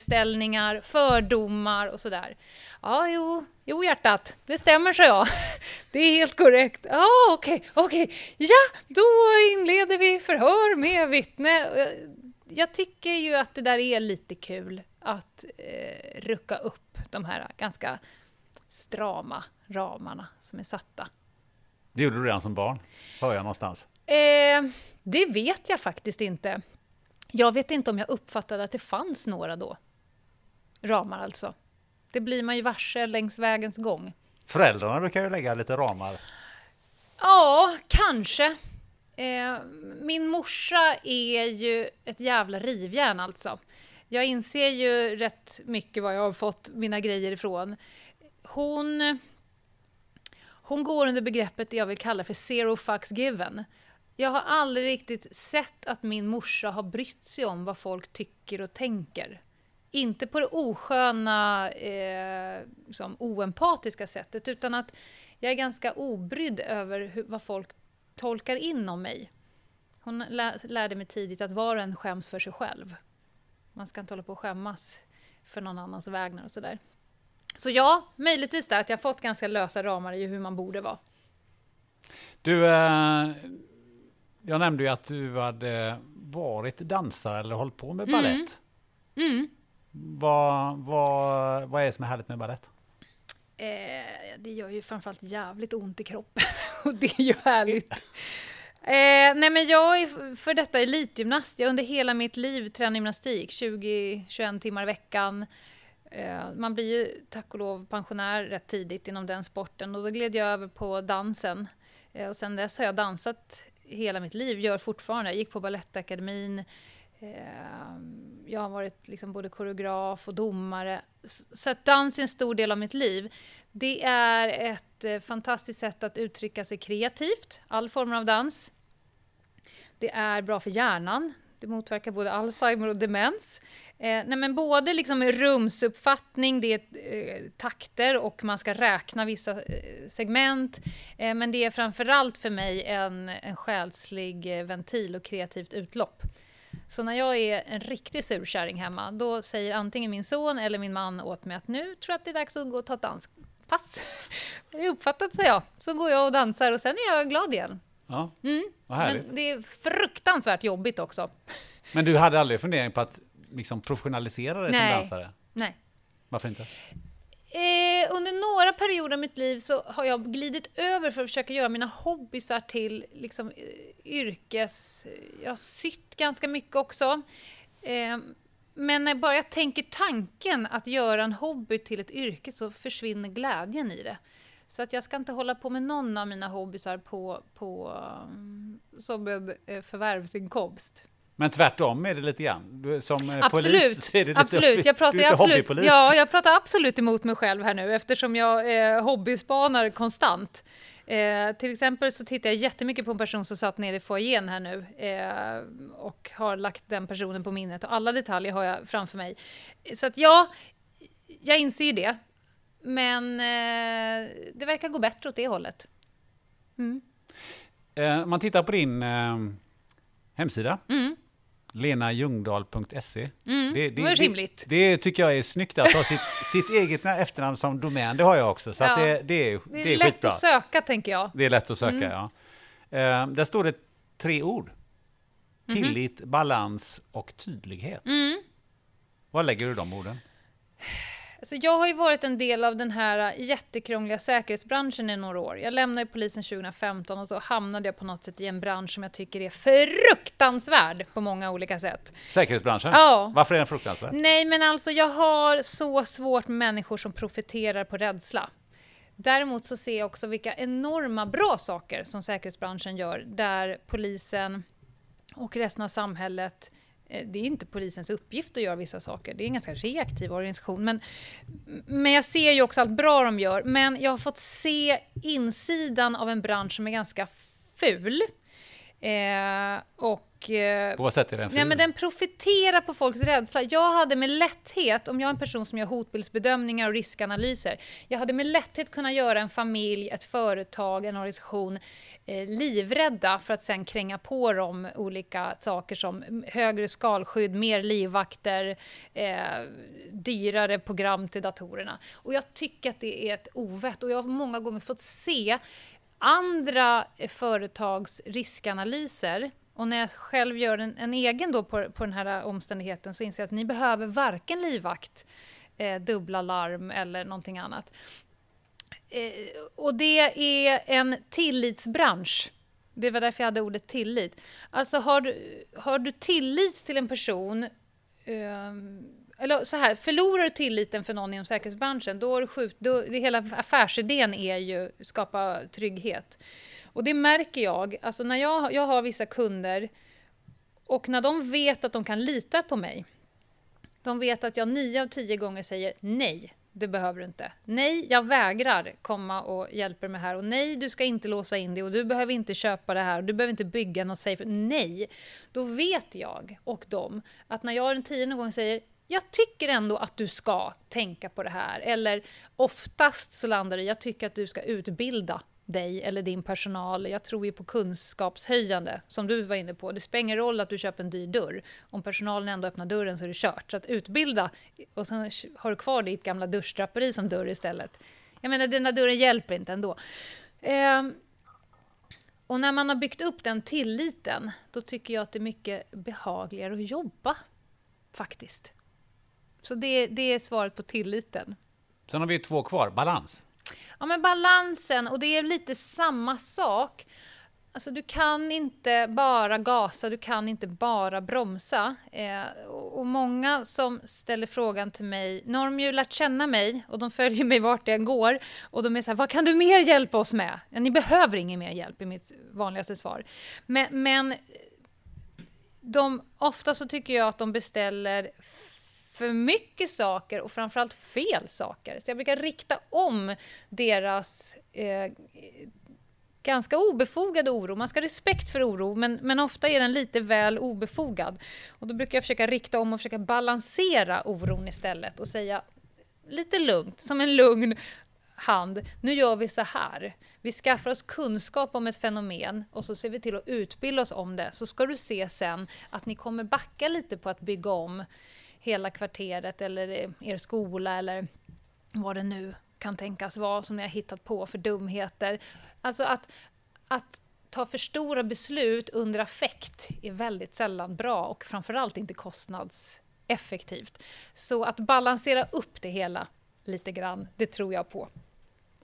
Ställningar, fördomar och sådär. Ja, jo, jo hjärtat, det stämmer, så jag. Det är helt korrekt. Ja, okej, okej. Ja, då inleder vi förhör med vittne. jag tycker ju att det där är lite kul att eh, rucka upp de här ganska strama ramarna som är satta. Det gjorde du redan som barn, hör jag någonstans. Eh, det vet jag faktiskt inte. Jag vet inte om jag uppfattade att det fanns några då. Ramar alltså. Det blir man ju varse längs vägens gång. Föräldrarna brukar ju lägga lite ramar. Ja, kanske. Eh, min morsa är ju ett jävla rivjärn alltså. Jag inser ju rätt mycket var jag har fått mina grejer ifrån. Hon, hon går under begreppet det jag vill kalla för zero fucks given. Jag har aldrig riktigt sett att min morsa har brytt sig om vad folk tycker och tänker. Inte på det osköna, eh, liksom oempatiska sättet, utan att jag är ganska obrydd över hur, vad folk tolkar in om mig. Hon lä lärde mig tidigt att var och en skäms för sig själv. Man ska inte hålla på och skämmas för någon annans vägnar och sådär. Så ja, möjligtvis där att jag fått ganska lösa ramar i hur man borde vara. Du, eh, jag nämnde ju att du hade varit dansare eller hållit på med ballett. Mm. Mm. Vad, vad, vad är det som är härligt med ballett? Eh, det gör ju framförallt jävligt ont i kroppen och det är ju härligt. Eh, nej men jag är för detta elitgymnast. Jag har under hela mitt liv tränat gymnastik, 20-21 timmar i veckan. Eh, man blir ju tack och lov pensionär rätt tidigt inom den sporten och då gled jag över på dansen. Eh, och sen dess har jag dansat hela mitt liv, gör fortfarande. Jag gick på Balettakademin, Ehm, jag har varit liksom både koreograf och domare. Så att dans är en stor del av mitt liv. Det är ett eh, fantastiskt sätt att uttrycka sig kreativt, all form av dans. Det är bra för hjärnan. Det motverkar både Alzheimer och demens. Eh, nej men både liksom rumsuppfattning, det är eh, takter och man ska räkna vissa segment. Men det är framförallt för mig en, en själslig ventil och kreativt utlopp. Så när jag är en riktig surkärring hemma, då säger antingen min son eller min man åt mig att nu tror jag att det är dags att gå och ta ett danspass. Det är uppfattat, säger jag. Så går jag och dansar och sen är jag glad igen. Ja, Mm. vad härligt. Men det är fruktansvärt jobbigt också. Men du hade aldrig fundering på att liksom professionalisera dig som Nej. dansare? Nej. Varför inte? Eh, under några perioder av mitt liv så har jag glidit över för att försöka göra mina hobbysar till liksom, eh, yrkes... Jag har sytt ganska mycket också. Eh, men när bara jag tänker tanken att göra en hobby till ett yrke så försvinner glädjen i det. Så att jag ska inte hålla på med någon av mina hobbysar på, på, mm, som en eh, förvärvsinkomst. Men tvärtom är det lite grann. Du, som eh, Absolut, polis är det lite, absolut. Jag pratar, du är absolut, hobbypolis. ja, jag pratar absolut emot mig själv här nu eftersom jag eh, hobbyspanar konstant. Eh, till exempel så tittar jag jättemycket på en person som satt nere i foajén här nu eh, och har lagt den personen på minnet och alla detaljer har jag framför mig. Så att ja, jag inser ju det. Men eh, det verkar gå bättre åt det hållet. Mm. Eh, Om man tittar på din eh, hemsida, Mm. lenajungdahl.se. Mm, det var rimligt. Det, det tycker jag är snyggt att ha sitt, sitt eget na- efternamn som domän. Det har jag också. Så Ja. det, det är, Det är, det är lätt skitbra. att söka tänker jag. Det är lätt att söka, Mm. ja. Eh, där står det tre ord. Mhm. Tillit, balans och tydlighet. Mm. Var lägger du de orden? Alltså jag har ju varit en del av den här jättekrångliga säkerhetsbranschen i några år. Jag lämnade polisen 2015 och så hamnade jag på något sätt i en bransch som jag tycker är fruktansvärd på många olika sätt. Säkerhetsbranschen? Ja. Varför är den fruktansvärd? Nej, men alltså jag har så svårt med människor som profiterar på rädsla. Däremot så ser jag också vilka enorma bra saker som säkerhetsbranschen gör, där polisen och resten av samhället Eh, det är inte polisens uppgift att göra vissa saker. Det är en ganska reaktiv organisation. Men, men jag ser ju också allt bra de gör. Men jag har fått se insidan av en bransch som är ganska ful. Eh, och, eh, På vad sätt är den Nej, ful? men den profiterar på folks rädsla. Jag hade med lätthet, om jag är en person som gör hotbildsbedömningar och riskanalyser, jag hade med lätthet kunnat göra en familj, ett företag, en organisation eh, livrädda för att sen kränga på dem olika saker som högre skalskydd, mer livvakter, eh, dyrare program till datorerna. Och jag tycker att det är ett ovett och jag har många gånger fått se andra företags riskanalyser och när jag själv gör en, en egen då på, på den här omständigheten så inser jag att ni behöver varken livvakt, eh, dubbla larm eller någonting annat. Eh, och det är en tillitsbransch. Det var därför jag hade ordet tillit. Alltså har du, har du tillit till en person eh, eller så här, förlorar du tilliten för någon inom säkerhetsbranschen, då är det skjut, då, det hela affärsidén är ju skapa trygghet. Och det märker jag, alltså när jag, jag har vissa kunder och när de vet att de kan lita på mig, de vet att jag nio av tio gånger säger nej, det behöver du inte. Nej, jag vägrar komma och hjälpa mig här. Och nej, du ska inte låsa in dig och du behöver inte köpa det här och du behöver inte bygga något safe. Nej, då vet jag och de att när jag den tionde gången säger jag tycker ändå att du ska tänka på det här. Eller oftast så landar det jag tycker att du ska utbilda dig eller din personal. Jag tror ju på kunskapshöjande, som du var inne på. Det spelar ingen roll att du köper en dyr dörr. Om personalen ändå öppnar dörren så är det kört. Så att utbilda, och sen har du kvar ditt gamla duschdraperi som dörr istället. Jag menar, den där dörren hjälper inte ändå. Eh, och när man har byggt upp den tilliten, då tycker jag att det är mycket behagligare att jobba, faktiskt. Så det, det är svaret på tilliten. Sen har vi två kvar, balans. Ja, men balansen, och det är lite samma sak. Alltså, du kan inte bara gasa, du kan inte bara bromsa. Eh, och många som ställer frågan till mig, nu har de ju lärt känna mig och de följer mig vart jag går. Och de är så här, vad kan du mer hjälpa oss med? Ja, ni behöver ingen mer hjälp, är mitt vanligaste svar. Men, men de, ofta så tycker jag att de beställer för mycket saker och framförallt fel saker. Så jag brukar rikta om deras eh, ganska obefogade oro. Man ska ha respekt för oro, men, men ofta är den lite väl obefogad. Och då brukar jag försöka rikta om och försöka balansera oron istället och säga lite lugnt, som en lugn hand. Nu gör vi så här. Vi skaffar oss kunskap om ett fenomen och så ser vi till att utbilda oss om det. Så ska du se sen att ni kommer backa lite på att bygga om hela kvarteret eller er skola eller vad det nu kan tänkas vara som ni har hittat på för dumheter. Alltså att, att ta för stora beslut under affekt är väldigt sällan bra och framförallt inte kostnadseffektivt. Så att balansera upp det hela lite grann, det tror jag på.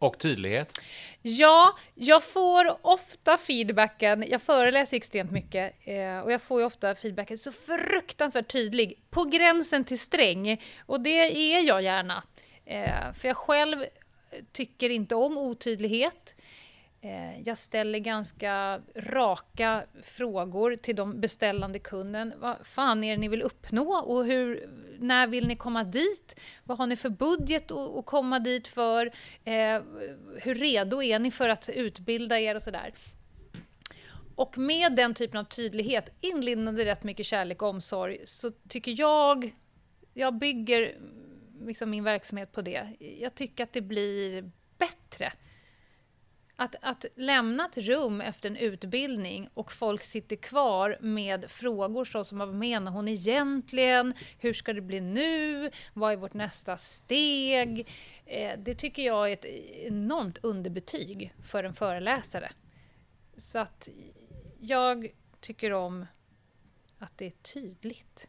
Och tydlighet? Ja, jag får ofta feedbacken. Jag föreläser extremt mycket eh, och jag får ju ofta feedbacken så fruktansvärt tydlig, på gränsen till sträng. Och det är jag gärna. Eh, för jag själv tycker inte om otydlighet. Eh, jag ställer ganska raka frågor till de beställande kunden. Vad fan är det ni vill uppnå och hur, när vill ni komma dit? Vad har ni för budget att komma dit för? Eh, hur redo är ni för att utbilda er och sådär? Och med den typen av tydlighet, inlindande rätt mycket kärlek och omsorg, så tycker jag, jag bygger mm, liksom min verksamhet på det. Jag tycker att det blir bättre. Att, att lämna ett rum efter en utbildning och folk sitter kvar med frågor som vad menar hon egentligen? Hur ska det bli nu? Vad är vårt nästa steg? Eh, det tycker jag är ett enormt underbetyg för en föreläsare. Så att jag tycker om att det är tydligt.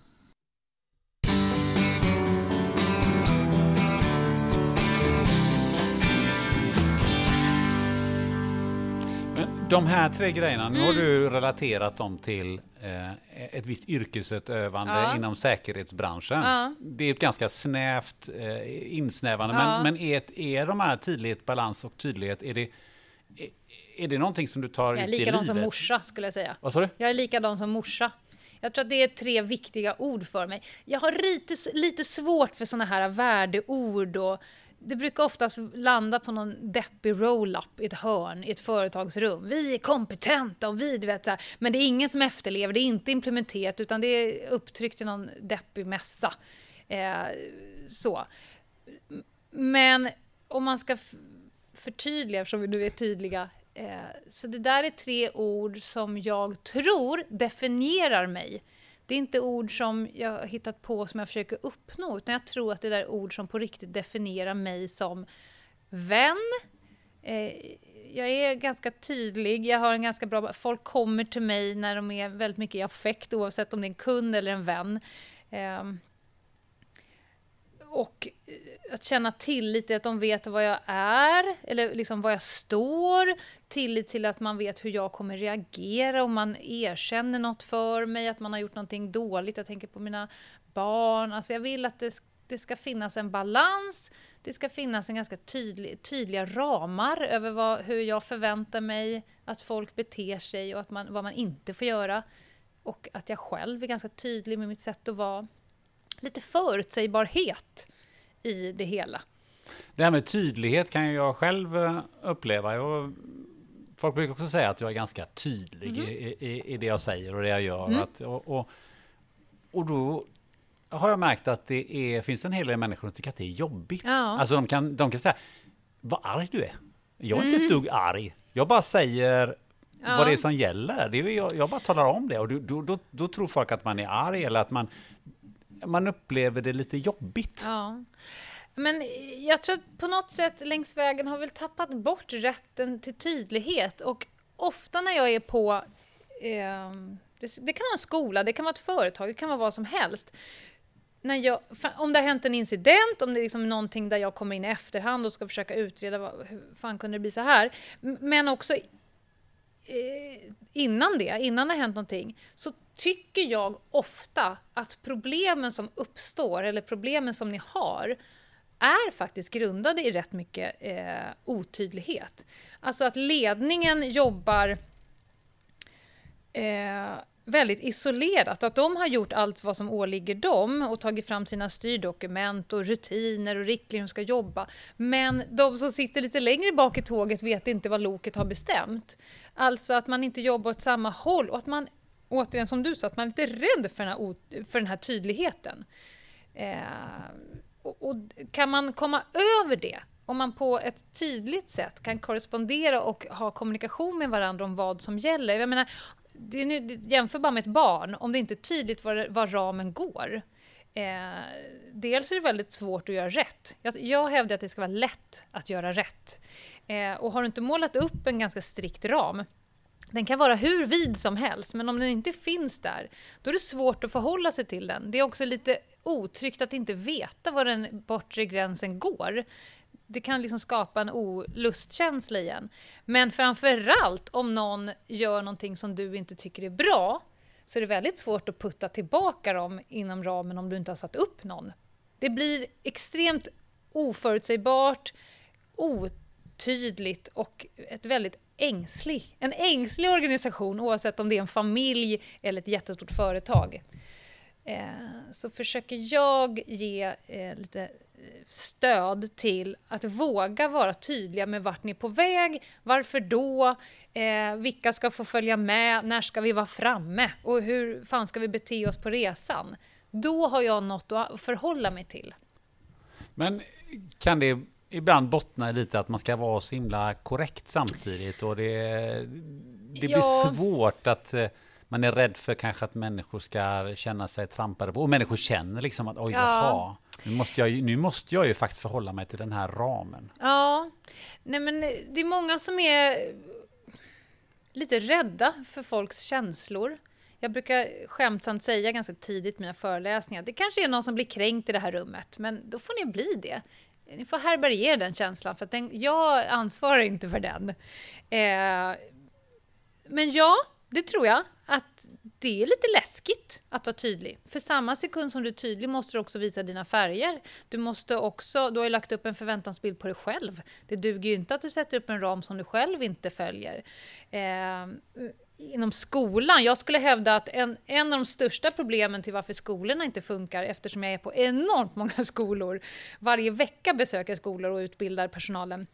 De här tre grejerna, nu har du relaterat dem till eh, ett visst yrkesutövande Ja. inom säkerhetsbranschen. Ja. Det är ett ganska snävt eh, insnävande, Ja. men, men är, är de här tydlighet, balans och tydlighet, är det, är, är det någonting som du tar Jag är ut i likadan livet? som morsa skulle jag säga. Vad sa du? Jag är likadan som morsa. Jag tror att det är tre viktiga ord för mig. Jag har lite, lite svårt för såna här värdeord och det brukar oftast landa på någon deppig roll-up i ett hörn i ett företagsrum. Vi är kompetenta och vi, du vet så här. Men det är ingen som efterlever, det är inte implementerat utan det är upptryckt i någon deppig mässa. Eh, så. Men om man ska förtydliga, eftersom vi nu är tydliga. Eh, så det där är tre ord som jag tror definierar mig. Det är inte ord som jag har hittat på som jag försöker uppnå, utan jag tror att det är ord som på riktigt definierar mig som vän. Eh, jag är ganska tydlig, jag har en ganska bra... Folk kommer till mig när de är väldigt mycket i affekt, oavsett om det är en kund eller en vän. Ehm, och eh, att känna tillit till att de vet vad jag är, eller liksom var jag står. Tillit till att man vet hur jag kommer reagera om man erkänner något för mig, att man har gjort någonting dåligt. Jag tänker på mina barn. Alltså jag vill att det, det ska finnas en balans. Det ska finnas en ganska tydlig, tydliga ramar över vad, hur jag förväntar mig att folk beter sig och att man, vad man inte får göra. Och att jag själv är ganska tydlig med mitt sätt att vara lite förutsägbarhet i det hela. Det här med tydlighet kan jag själv eh, uppleva. Jag, folk brukar också säga att jag är ganska tydlig Mhm. i, i, i det jag säger och det jag gör. Mm. Att, och, och, och då har jag märkt att det är, finns en hel del människor som tycker att det är jobbigt. Ja. Alltså de kan, de kan säga, vad arg du är. Jag är inte Mm. ett dugg arg. Jag bara säger Ja. vad det är som gäller. Det är, jag, jag bara talar om det och då, då, då, då tror folk att man är arg eller att man, man upplever det lite jobbigt. Ja. Men jag tror att på något sätt längs vägen har vi väl tappat bort rätten till tydlighet. Och ofta när jag är på... eh, det, det kan vara en skola, det kan vara ett företag, det kan vara vad som helst. När jag, om det har hänt en incident, om det är liksom någonting där jag kommer in i efterhand och ska försöka utreda vad, hur fan kunde det bli så här. Men också eh, innan det, innan det har hänt någonting, så tycker jag ofta att problemen som uppstår, eller problemen som ni har, är faktiskt grundade i rätt mycket eh, otydlighet. Alltså att ledningen jobbar eh, väldigt isolerat. Att de har gjort allt vad som åligger dem och tagit fram sina styrdokument och rutiner och riktlinjer hur de ska jobba. Men de som sitter lite längre bak i tåget vet inte vad loket har bestämt. Alltså att man inte jobbar åt samma håll och att man, återigen som du sa, att man inte är rädd för den här, för den här tydligheten. Eh, och, och kan man komma över det, om man på ett tydligt sätt kan korrespondera och ha kommunikation med varandra om vad som gäller. Jag menar, det är nu, jämför bara med ett barn, om det inte är tydligt var, var ramen går. Eh, dels är det väldigt svårt att göra rätt. Jag, jag hävdar att det ska vara lätt att göra rätt. Eh, och har du inte målat upp en ganska strikt ram, den kan vara hur vid som helst, men om den inte finns där, då är det svårt att förhålla sig till den. Det är också lite otryggt att inte veta var den bortre gränsen går. Det kan liksom skapa en olustkänsla igen. Men framförallt om någon gör någonting som du inte tycker är bra, så är det väldigt svårt att putta tillbaka dem inom ramen om du inte har satt upp någon. Det blir extremt oförutsägbart, otydligt och ett väldigt ängslig, en ängslig organisation oavsett om det är en familj eller ett jättestort företag. Eh, så försöker jag ge eh, lite stöd till att våga vara tydliga med vart ni är på väg, varför då, eh, vilka ska få följa med, när ska vi vara framme och hur fan ska vi bete oss på resan? Då har jag något att förhålla mig till. Men kan det ibland bottna i lite att man ska vara så himla korrekt samtidigt och det, det blir Ja. svårt att eh, man är rädd för kanske att människor ska känna sig trampade på och människor känner liksom att oj, Ja. jaha, nu måste, jag, ju- nu måste jag ju faktiskt förhålla mig till den här ramen. Ja, nej men det är många som är lite rädda för folks känslor. Jag brukar skämtsamt säga ganska tidigt i mina föreläsningar det kanske är någon som blir kränkt i det här rummet, men då får ni bli det. Ni får härbärgera den känslan, för den, jag ansvarar inte för den. Eh, men ja, det tror jag. Det är lite läskigt att vara tydlig. För samma sekund som du är tydlig måste du också visa dina färger. Du måste också, du har ju lagt upp en förväntansbild på dig själv. Det duger ju inte att du sätter upp en ram som du själv inte följer. Eh, inom skolan, jag skulle hävda att en, en av de största problemen till varför skolorna inte funkar, eftersom jag är på enormt många skolor, varje vecka besöker skolor och utbildar personalen,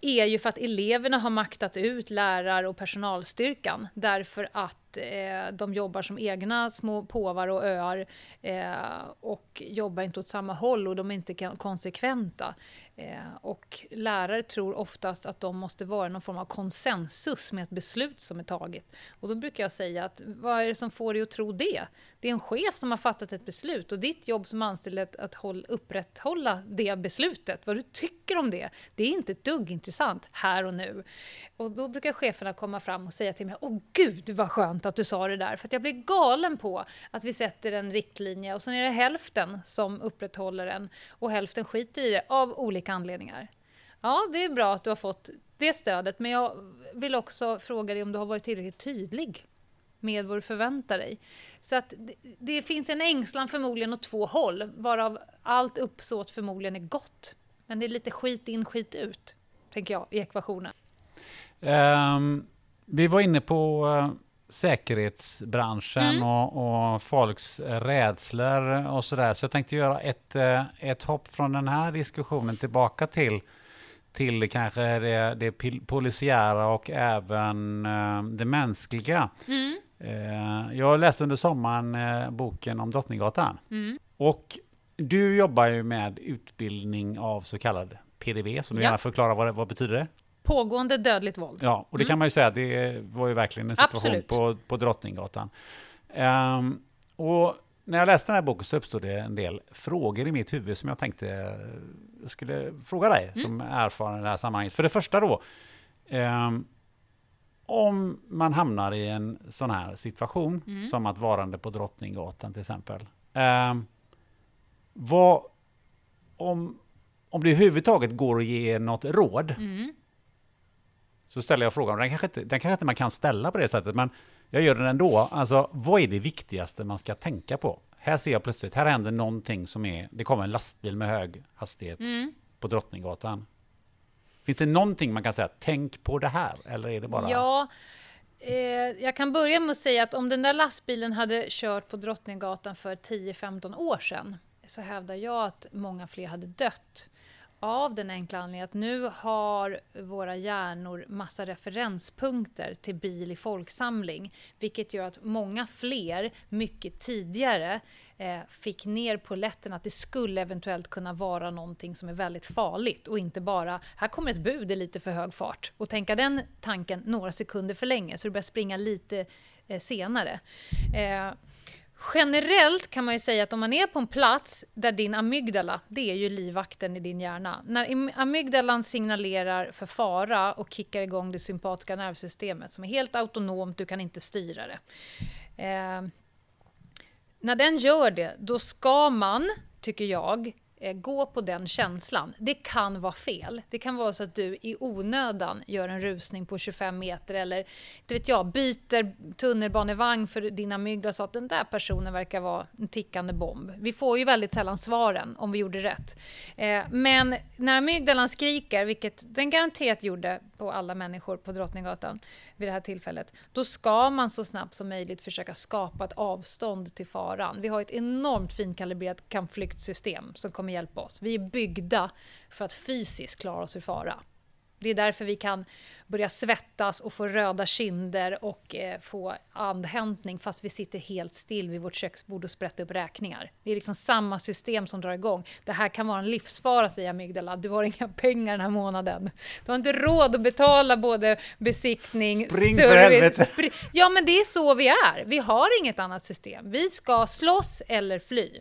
är ju för att eleverna har maktat ut lärar och personalstyrkan därför att eh, de jobbar som egna små påvar och öar eh, och jobbar inte åt samma håll och de är inte konsekventa. Eh, och lärare tror oftast att de måste vara någon form av konsensus med ett beslut som är taget. Och då brukar jag säga att vad är det som får dig att tro det? Det är en chef som har fattat ett beslut och ditt jobb som anställd är att håll, upprätthålla det beslutet. Vad du tycker om det, det är inte ett dugg intressant här och nu. Och då brukar cheferna komma fram och säga till mig, åh gud vad skönt att du sa det där, för att jag blir galen på att vi sätter en riktlinje och sen är det hälften som upprätthåller den och hälften skiter i det av olika anledningar. Ja, det är bra att du har fått det stödet, men jag vill också fråga dig om du har varit tillräckligt tydlig med vad du förväntar dig. Så att det, det finns en ängslan förmodligen åt två håll, varav allt uppsåt förmodligen är gott. Men det är lite skit in, skit ut, tänker jag, i ekvationen. Um, vi var inne på eh, säkerhetsbranschen mm. och, och, folks rädslor och sådär. Så jag tänkte göra ett, uh, ett hopp från den här diskussionen tillbaka till till kanske det, det polisiära och även uh, det mänskliga. Mm. Jag läste under sommaren boken om Drottninggatan. Mm. Och du jobbar ju med utbildning av så kallad PDV, som du ja. gärna förklarar vad, vad betyder det? Pågående dödligt våld. Ja, och det mm. kan man ju säga, det var ju verkligen en situation på, på Drottninggatan. Um, och när jag läste den här boken så uppstod det en del frågor i mitt huvud som jag tänkte jag skulle fråga dig mm. som erfaren i det här sammanhanget. För det första då, um, om man hamnar i en sån här situation, mm. som att varande på Drottninggatan till exempel. Um, vad, om, om det överhuvudtaget går att ge något råd, mm. Så ställer jag frågan, den kanske, inte, den kanske inte man kan ställa på det sättet, men jag gör den ändå. Alltså, vad är det viktigaste man ska tänka på? Här ser jag plötsligt, här händer någonting som är, det kommer en lastbil med hög hastighet mm. på Drottninggatan. Finns det någonting man kan säga, tänk på det här, eller är det bara... Ja, eh, jag kan börja med att säga att om den där lastbilen hade kört på Drottninggatan för 10-15 år sedan, så hävdar jag att många fler hade dött av den enkla anledningen att nu har våra hjärnor massa referenspunkter till bil i folksamling, vilket gör att många fler mycket tidigare eh, fick ner på lätten att det skulle eventuellt kunna vara någonting som är väldigt farligt och inte bara här kommer ett bud i lite för hög fart och tänka den tanken några sekunder för länge så du börjar springa lite eh, senare. Eh, Generellt kan man ju säga att om man är på en plats där din amygdala, det är ju livvakten i din hjärna. När amygdalan signalerar för fara och kickar igång det sympatiska nervsystemet som är helt autonomt, du kan inte styra det. Eh, när den gör det, då ska man, tycker jag, Eh, gå på den känslan. Det kan vara fel. Det kan vara så att du i onödan gör en rusning på 25 meter eller inte vet jag, byter tunnelbanevagn för din amygdala så att den där personen verkar vara en tickande bomb. Vi får ju väldigt sällan svaren om vi gjorde rätt. Eh, men när amygdalan skriker, vilket den garanterat gjorde på alla människor på Drottninggatan vid det här tillfället, då ska man så snabbt som möjligt försöka skapa ett avstånd till faran. Vi har ett enormt finkalibrerat kampflyktsystem som kommer hjälpa oss. Vi är byggda för att fysiskt klara oss ur fara. Det är därför vi kan börja svettas och få röda kinder och eh, få andhämtning fast vi sitter helt still vid vårt köksbord och sprätter upp räkningar. Det är liksom samma system som drar igång. Det här kan vara en livsfara, säger amygdala. Du har inga pengar den här månaden. Du har inte råd att betala både besiktning, Spring service... Spring. Ja, men det är så vi är. Vi har inget annat system. Vi ska slåss eller fly.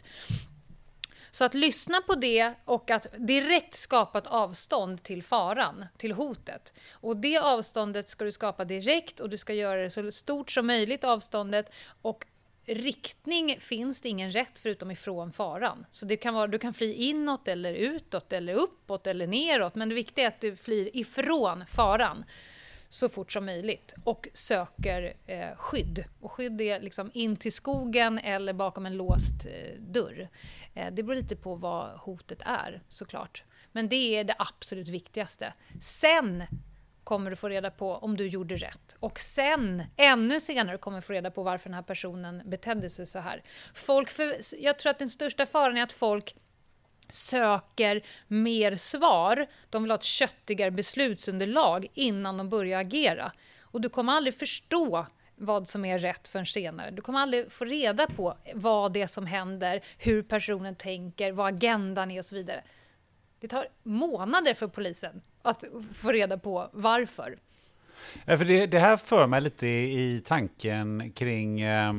Så att lyssna på det och att direkt skapa ett avstånd till faran, till hotet. Och det avståndet ska du skapa direkt och du ska göra det så stort som möjligt avståndet och riktning finns det ingen rätt förutom ifrån faran. Så det kan vara, du kan fly inåt eller utåt eller uppåt eller neråt men det viktiga är att du flyr ifrån faran så fort som möjligt och söker eh, skydd. Och skydd är liksom in till skogen eller bakom en låst eh, dörr. Eh, det beror lite på vad hotet är såklart. Men det är det absolut viktigaste. Sen kommer du få reda på om du gjorde rätt. Och sen, ännu senare, kommer du få reda på varför den här personen betedde sig så här. Folk för, jag tror att den största faran är att folk söker mer svar. De vill ha ett köttigare beslutsunderlag innan de börjar agera. Och du kommer aldrig förstå vad som är rätt förrän senare. Du kommer aldrig få reda på vad det är som händer, hur personen tänker, vad agendan är och så vidare. Det tar månader för polisen att få reda på varför. Ja, för det, det här för mig lite i, i tanken kring eh,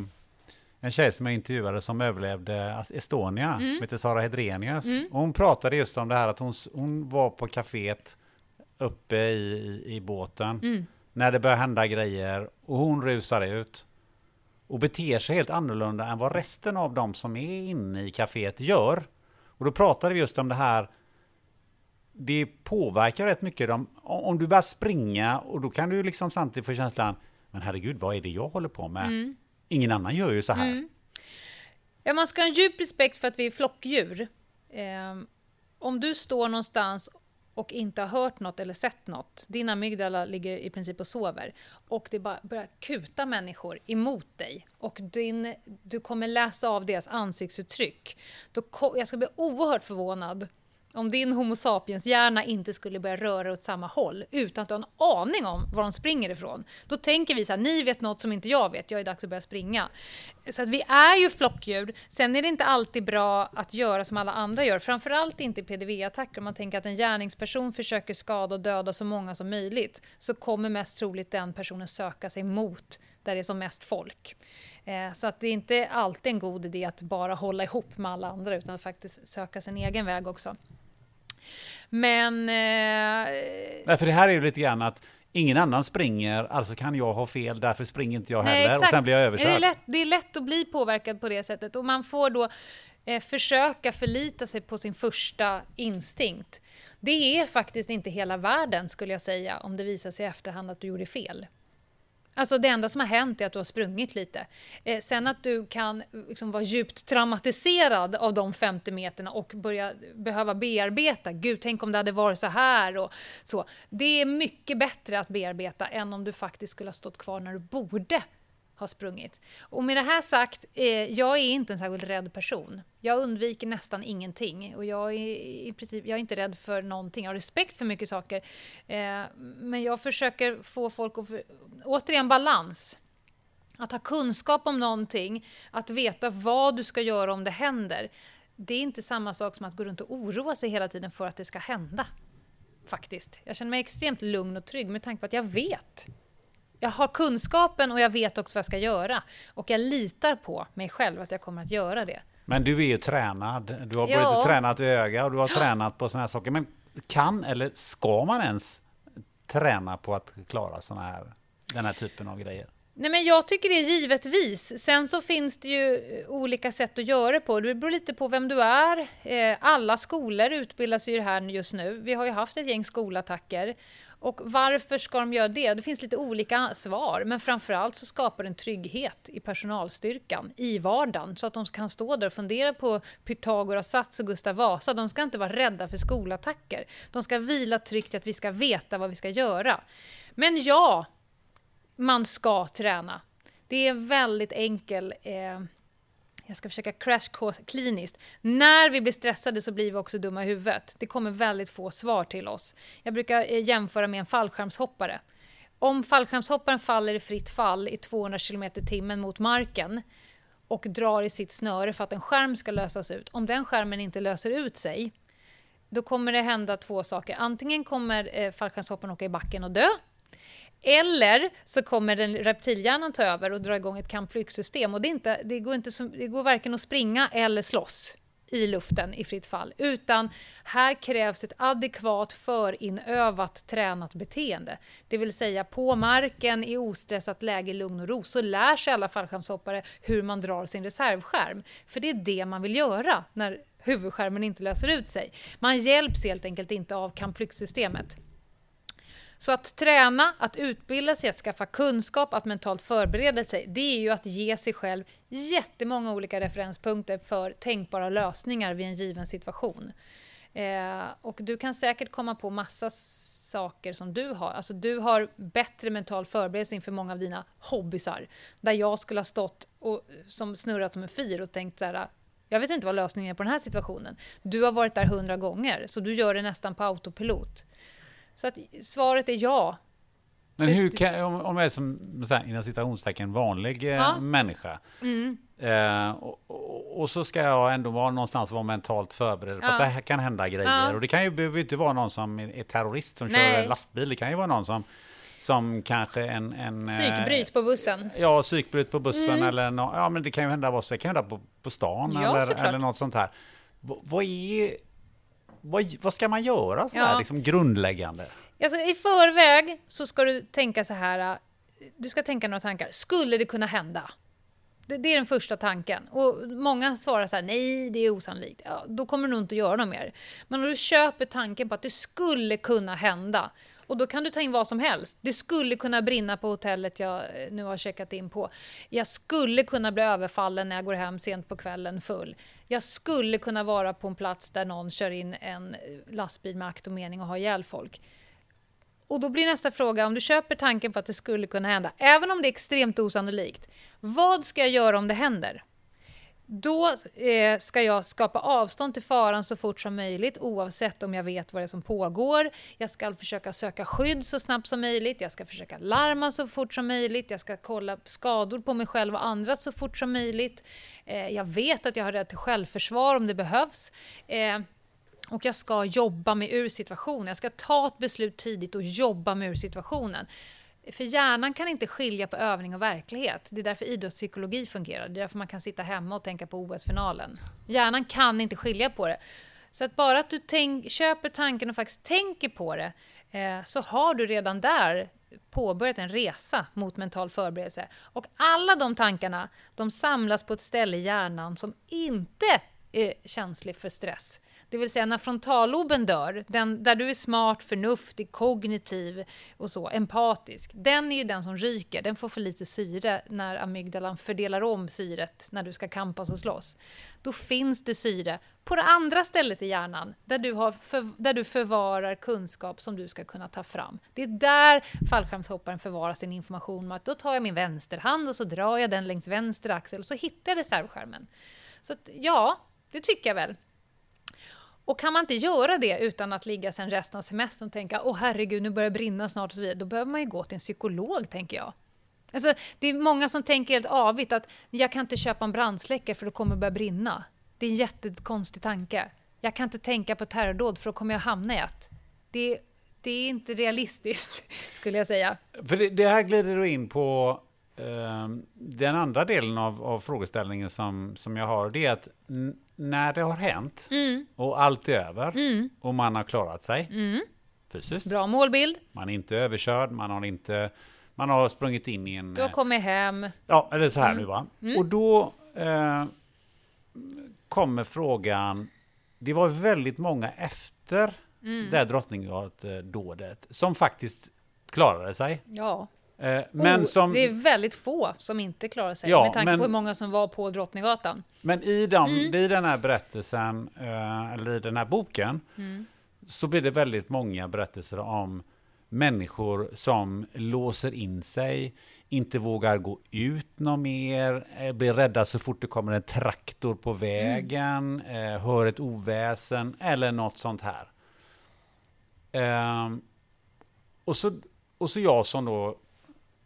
en tjej som jag intervjuade som överlevde Estonia, mm. som heter Sara Hedrenius. Mm. hon pratade just om det här att hon, hon var på kaféet uppe i, i, i båten mm. när det började hända grejer och hon rusar ut och beter sig helt annorlunda än vad resten av de som är inne i kaféet gör. Och då pratade vi just om det här det påverkar rätt mycket. Om, om du börjar springa och då kan du liksom samtidigt få känslan, men herregud, vad är det jag håller på med? Mm. Ingen annan gör ju så här. Mm. Ja, man ska ha en djup respekt för att vi är flockdjur. Eh, om du står någonstans och inte har hört något eller sett något, din amygdala ligger i princip och sover, och det bara börjar kuta människor emot dig, och din, du kommer läsa av deras ansiktsuttryck, då, jag ska bli oerhört förvånad om din Homo sapiens-hjärna inte skulle börja röra åt samma håll utan att du har en aning om var de springer ifrån. Då tänker vi så här, ni vet något som inte jag vet, jag är dags att börja springa. Så att vi är ju flockdjur. Sen är det inte alltid bra att göra som alla andra gör, framförallt inte i PDV-attacker. Om man tänker att en gärningsperson försöker skada och döda så många som möjligt så kommer mest troligt den personen söka sig mot där det är som mest folk. Eh, så att det är inte alltid en god idé att bara hålla ihop med alla andra utan att faktiskt söka sin egen väg också. Men... Eh, för det här är ju lite grann att ingen annan springer, alltså kan jag ha fel, därför springer inte jag heller Nej, och sen blir jag överkörd. Det är, lätt, det är lätt att bli påverkad på det sättet och man får då eh, försöka förlita sig på sin första instinkt. Det är faktiskt inte hela världen skulle jag säga om det visar sig i efterhand att du gjorde fel. Alltså det enda som har hänt är att du har sprungit lite. Eh, sen att du kan liksom vara djupt traumatiserad av de 50 meterna och börja behöva bearbeta. Gud, tänk om det hade varit så här och så. Det är mycket bättre att bearbeta än om du faktiskt skulle ha stått kvar när du borde har sprungit. Och med det här sagt, eh, jag är inte en särskilt rädd person. Jag undviker nästan ingenting och jag är i princip, jag är inte rädd för någonting. Jag har respekt för mycket saker. Eh, men jag försöker få folk att, återigen balans. Att ha kunskap om någonting, att veta vad du ska göra om det händer. Det är inte samma sak som att gå runt och oroa sig hela tiden för att det ska hända. Faktiskt. Jag känner mig extremt lugn och trygg med tanke på att jag vet jag har kunskapen och jag vet också vad jag ska göra. Och jag litar på mig själv att jag kommer att göra det. Men du är ju tränad. Du har ja. både tränat öga och du har tränat på sådana här saker. Men kan eller ska man ens träna på att klara såna här, den här typen av grejer? Nej, men jag tycker det är givetvis. Sen så finns det ju olika sätt att göra det på. Det beror lite på vem du är. Eh, alla skolor utbildas ju här just nu. Vi har ju haft ett gäng skolattacker. Och varför ska de göra det? Det finns lite olika svar, men framförallt så skapar det en trygghet i personalstyrkan i vardagen så att de kan stå där och fundera på Pythagoras sats och Gustav Vasa. De ska inte vara rädda för skolattacker. De ska vila tryggt i att vi ska veta vad vi ska göra. Men ja, man ska träna. Det är en väldigt enkel eh, jag ska försöka crash kliniskt. När vi blir stressade så blir vi också dumma i huvudet. Det kommer väldigt få svar till oss. Jag brukar eh, jämföra med en fallskärmshoppare. Om fallskärmshopparen faller i fritt fall i 200 km timmen mot marken och drar i sitt snöre för att en skärm ska lösas ut. Om den skärmen inte löser ut sig, då kommer det hända två saker. Antingen kommer eh, fallskärmshopparen åka i backen och dö, eller så kommer den reptilhjärnan ta över och dra igång ett kampflygsystem. Och det, är inte, det, går inte som, det går varken att springa eller slåss i luften i fritt fall, utan här krävs ett adekvat förinövat tränat beteende. Det vill säga på marken i ostressat läge, lugn och ro, så lär sig alla fallskärmshoppare hur man drar sin reservskärm. För det är det man vill göra när huvudskärmen inte löser ut sig. Man hjälps helt enkelt inte av kampflyktsystemet. Så att träna, att utbilda sig, att skaffa kunskap, att mentalt förbereda sig, det är ju att ge sig själv jättemånga olika referenspunkter för tänkbara lösningar vid en given situation. Eh, och du kan säkert komma på massa saker som du har. Alltså du har bättre mental förberedelse inför många av dina hobbysar. Där jag skulle ha stått och som snurrat som en fyr och tänkt så här, jag vet inte vad lösningen är på den här situationen. Du har varit där hundra gånger, så du gör det nästan på autopilot. Så att svaret är ja. Men hur kan, om, om jag är som så här, inom citationstecken vanlig eh, Ja. människa Mm. eh, och, och, och så ska jag ändå vara någonstans vara mentalt förberedd på Ja. att det här kan hända grejer. Ja. Och det kan ju behöver ju inte vara någon som är terrorist som Nej. kör lastbil. Det kan ju vara någon som, som kanske en... en eh, Psykbryt på bussen. Ja, psykbryt på bussen Mm. eller nå, ja, men det kan ju hända vad som- det kan hända på, på stan Ja, eller, såklart. eller något sånt här. V- vad är... Vad, vad ska man göra så Ja. här liksom grundläggande? Alltså, I förväg så ska du tänka så här. äh, Du ska tänka några tankar. Skulle det kunna hända? Det, det är den första tanken. Och många svarar så här, nej det är osannolikt. Ja, då kommer du nog inte göra något mer. Men om du köper tanken på att det skulle kunna hända. Och då kan du ta in vad som helst. Det skulle kunna brinna på hotellet jag eh, nu har checkat in på. Jag skulle kunna bli överfallen när jag går hem sent på kvällen full. Jag skulle kunna vara på en plats där någon kör in en eh, lastbil med akt och mening och har ihjäl folk. Och då blir nästa fråga, om du köper tanken på att det skulle kunna hända, även om det är extremt osannolikt, vad ska jag göra om det händer? Då eh, ska jag skapa avstånd till faran så fort som möjligt oavsett om jag vet vad det är som pågår. Jag ska försöka söka skydd så snabbt som möjligt. Jag ska försöka larma så fort som möjligt. Jag ska kolla skador på mig själv och andra så fort som möjligt. Eh, jag vet att jag har rätt till självförsvar om det behövs. Eh, och jag ska jobba mig ur situationen. Jag ska ta ett beslut tidigt och jobba mig ur situationen. För hjärnan kan inte skilja på övning och verklighet. Det är därför idrottspsykologi fungerar. Det är därför man kan sitta hemma och tänka på OS-finalen. Hjärnan kan inte skilja på det. Så att bara att du tänk, köper tanken och faktiskt tänker på det, eh, så har du redan där påbörjat en resa mot mental förberedelse. Och alla de tankarna, de samlas på ett ställe i hjärnan som inte är känslig för stress. Det vill säga när frontalloben dör, den, där du är smart, förnuftig, kognitiv och så, empatisk, den är ju den som ryker. Den får för lite syre när amygdalan fördelar om syret när du ska kampas och slåss. Då finns det syre på det andra stället i hjärnan där du, har för, där du förvarar kunskap som du ska kunna ta fram. Det är där fallskärmshopparen förvarar sin information. Med att då tar jag min vänsterhand och så drar jag den längs vänster axel och så hittar jag reservskärmen. Så att, ja, det tycker jag väl. Och kan man inte göra det utan att ligga sen resten av semestern och tänka åh herregud, nu börjar det brinna snart och så vidare, då behöver man ju gå till en psykolog, tänker jag. Alltså, det är många som tänker helt avigt att jag kan inte köpa en brandsläckare för då kommer det börja brinna. Det är en jättekonstig tanke. Jag kan inte tänka på terrordåd för då kommer jag hamna i ett. Det, det är inte realistiskt, skulle jag säga. För det, det här glider du in på eh, den andra delen av, av frågeställningen som, som jag har. Det är att när det har hänt Mm. och allt är över Mm. och man har klarat sig Mm. fysiskt. Bra målbild. Man är inte överkörd, man har inte... Man har sprungit in i en... Du har eh, kommit hem. Ja, eller så här Mm. nu va. Mm. Och då eh, kommer frågan, det var väldigt många efter Mm. det här Drottninggatan-dådet som faktiskt klarade sig. Ja. Eh, men, Oh, som, Det är väldigt få som inte klarar sig, Ja, med tanke men- på hur många som var på Drottninggatan. men i, dem, Mm. i den här berättelsen, eh, eller i den här boken, Mm. så blir det väldigt många berättelser om människor som låser in sig, inte vågar gå ut något mer, eh, blir rädda så fort det kommer en traktor på vägen, eh, hör ett oväsen eller något sånt här. Ehm, och, så, och så jag som då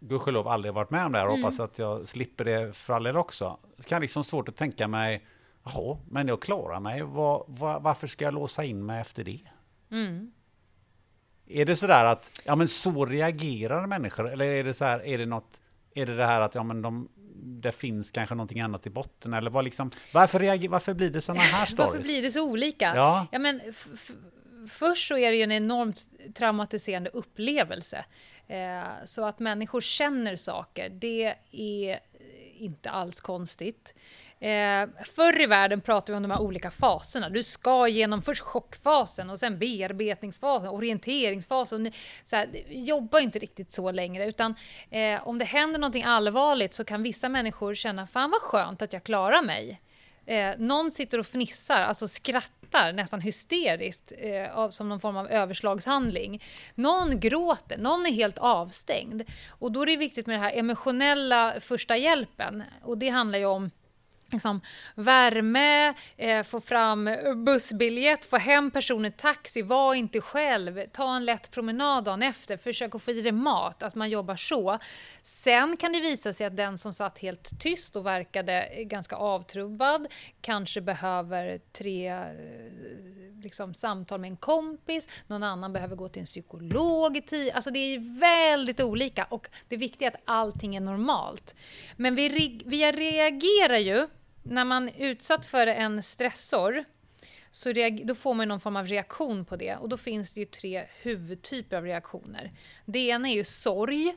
gudskelov aldrig varit med om det här, Mm. hoppas att jag slipper det för all del också. Kan liksom svårt att tänka mig, jaha, men jag klarar mig, vad, vad, varför ska jag låsa in mig efter det? Mm. Är det sådär att, ja men så reagerar människor? Eller är det så här, är det något, är det det här att, ja men de, det finns kanske någonting annat i botten? Eller vad liksom, varför, reager, varför blir det sådana här stories? Varför blir det så olika? Ja. men, f- f- först så är det ju en enormt traumatiserande upplevelse. Eh, så att människor känner saker, det är inte alls konstigt. Eh, förr i världen pratade vi om de här olika faserna. Du ska genom först chockfasen och sen bearbetningsfasen, orienteringsfasen. Så här, jobbar inte riktigt så längre utan eh, om det händer någonting allvarligt så kan vissa människor känna fan vad skönt att jag klarar mig. Eh, någon sitter och fnissar, alltså skrattar nästan hysteriskt eh, av, som någon form av överslagshandling. Någon gråter, någon är helt avstängd. Och då är det viktigt med den här emotionella första hjälpen. Och det handlar ju om liksom, värme, eh, få fram bussbiljett, få hem personen taxi, var inte själv, ta en lätt promenad dagen efter, försök att få i dig mat, att man jobbar så. Sen kan det visa sig att den som satt helt tyst och verkade ganska avtrubbad kanske behöver tre eh, liksom, samtal med en kompis, någon annan behöver gå till en psykolog i tio... Alltså det är väldigt olika och det viktiga är att allting är normalt. Men vi, vi reagerar ju när man är utsatt för en stressor så då får man någon form av reaktion på det. Och då finns det ju tre huvudtyper av reaktioner. Det ena är ju sorg,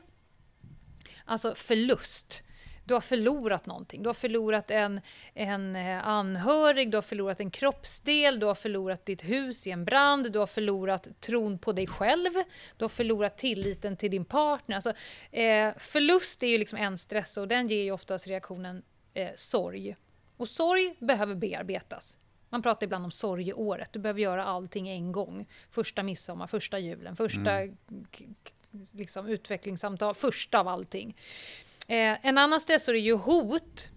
alltså förlust. Du har förlorat någonting. Du har förlorat en, en eh, anhörig, du har förlorat en kroppsdel, du har förlorat ditt hus i en brand, du har förlorat tron på dig själv, du har förlorat tilliten till din partner. Alltså, eh, förlust är ju liksom en stress och den ger ju oftast reaktionen eh, sorg. Och sorg behöver bearbetas. Man pratar ibland om sorgeåret. Du behöver göra allting en gång. Första midsommar, första julen, första mm. liksom, utvecklingssamtal, första av allting. Eh, en annan stressor är ju hot.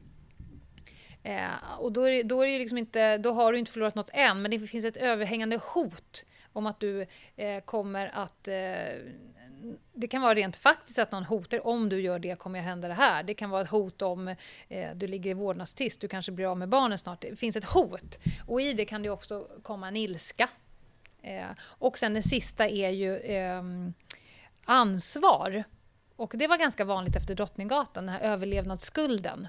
Eh, och då, är, då, är det liksom inte, då har du inte förlorat något än, men det finns ett överhängande hot om att du eh, kommer att eh, det kan vara rent faktiskt att någon hotar, om du gör det kommer jag hända det här. Det kan vara ett hot om eh, du ligger i vårdnadstvist, du kanske blir av med barnen snart. Det finns ett hot. Och i det kan det också komma en ilska. Eh, och sen det sista är ju eh, ansvar. Och det var ganska vanligt efter Drottninggatan, den här överlevnadsskulden.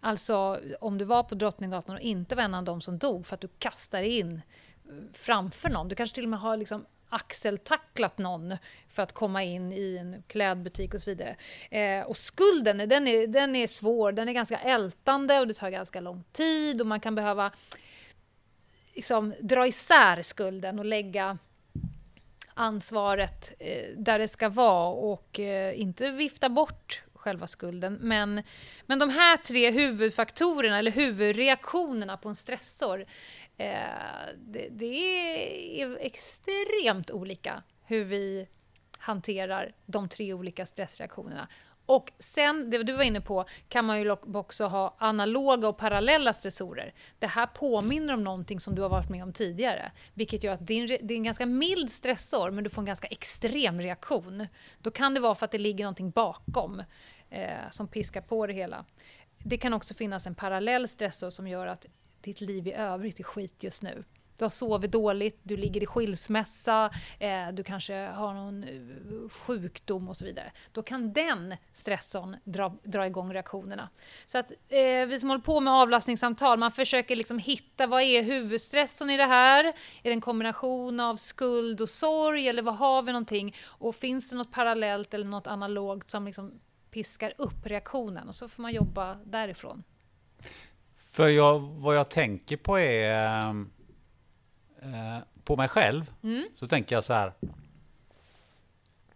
Alltså om du var på Drottninggatan och inte var en av de som dog för att du kastar in eh, framför någon. Du kanske till och med har liksom axeltacklat någon för att komma in i en klädbutik och så vidare. Eh, och skulden, den är, den är svår, den är ganska ältande och det tar ganska lång tid och man kan behöva liksom, dra isär skulden och lägga ansvaret eh, där det ska vara och eh, inte vifta bort själva skulden. Men, men de här tre huvudfaktorerna, eller huvudreaktionerna på en stressor, eh, det, det är extremt olika hur vi hanterar de tre olika stressreaktionerna. Och sen, det du var inne på, kan man ju också ha analoga och parallella stressorer. Det här påminner om någonting som du har varit med om tidigare. Vilket gör att det är en ganska mild stressor, men du får en ganska extrem reaktion. Då kan det vara för att det ligger någonting bakom eh, som piskar på det hela. Det kan också finnas en parallell stressor som gör att ditt liv i övrigt är skit just nu. Du har sovit dåligt, du ligger i skilsmässa, eh, du kanske har någon eh, sjukdom och så vidare. Då kan den stressorn dra, dra igång reaktionerna. Så att eh, vi som håller på med avlastningssamtal, man försöker liksom hitta vad är huvudstressorn i det här? Är det en kombination av skuld och sorg eller vad har vi någonting? Och finns det något parallellt eller något analogt som liksom piskar upp reaktionen och så får man jobba därifrån. För jag, vad jag tänker på är eh, på mig själv mm. så tänker jag så här.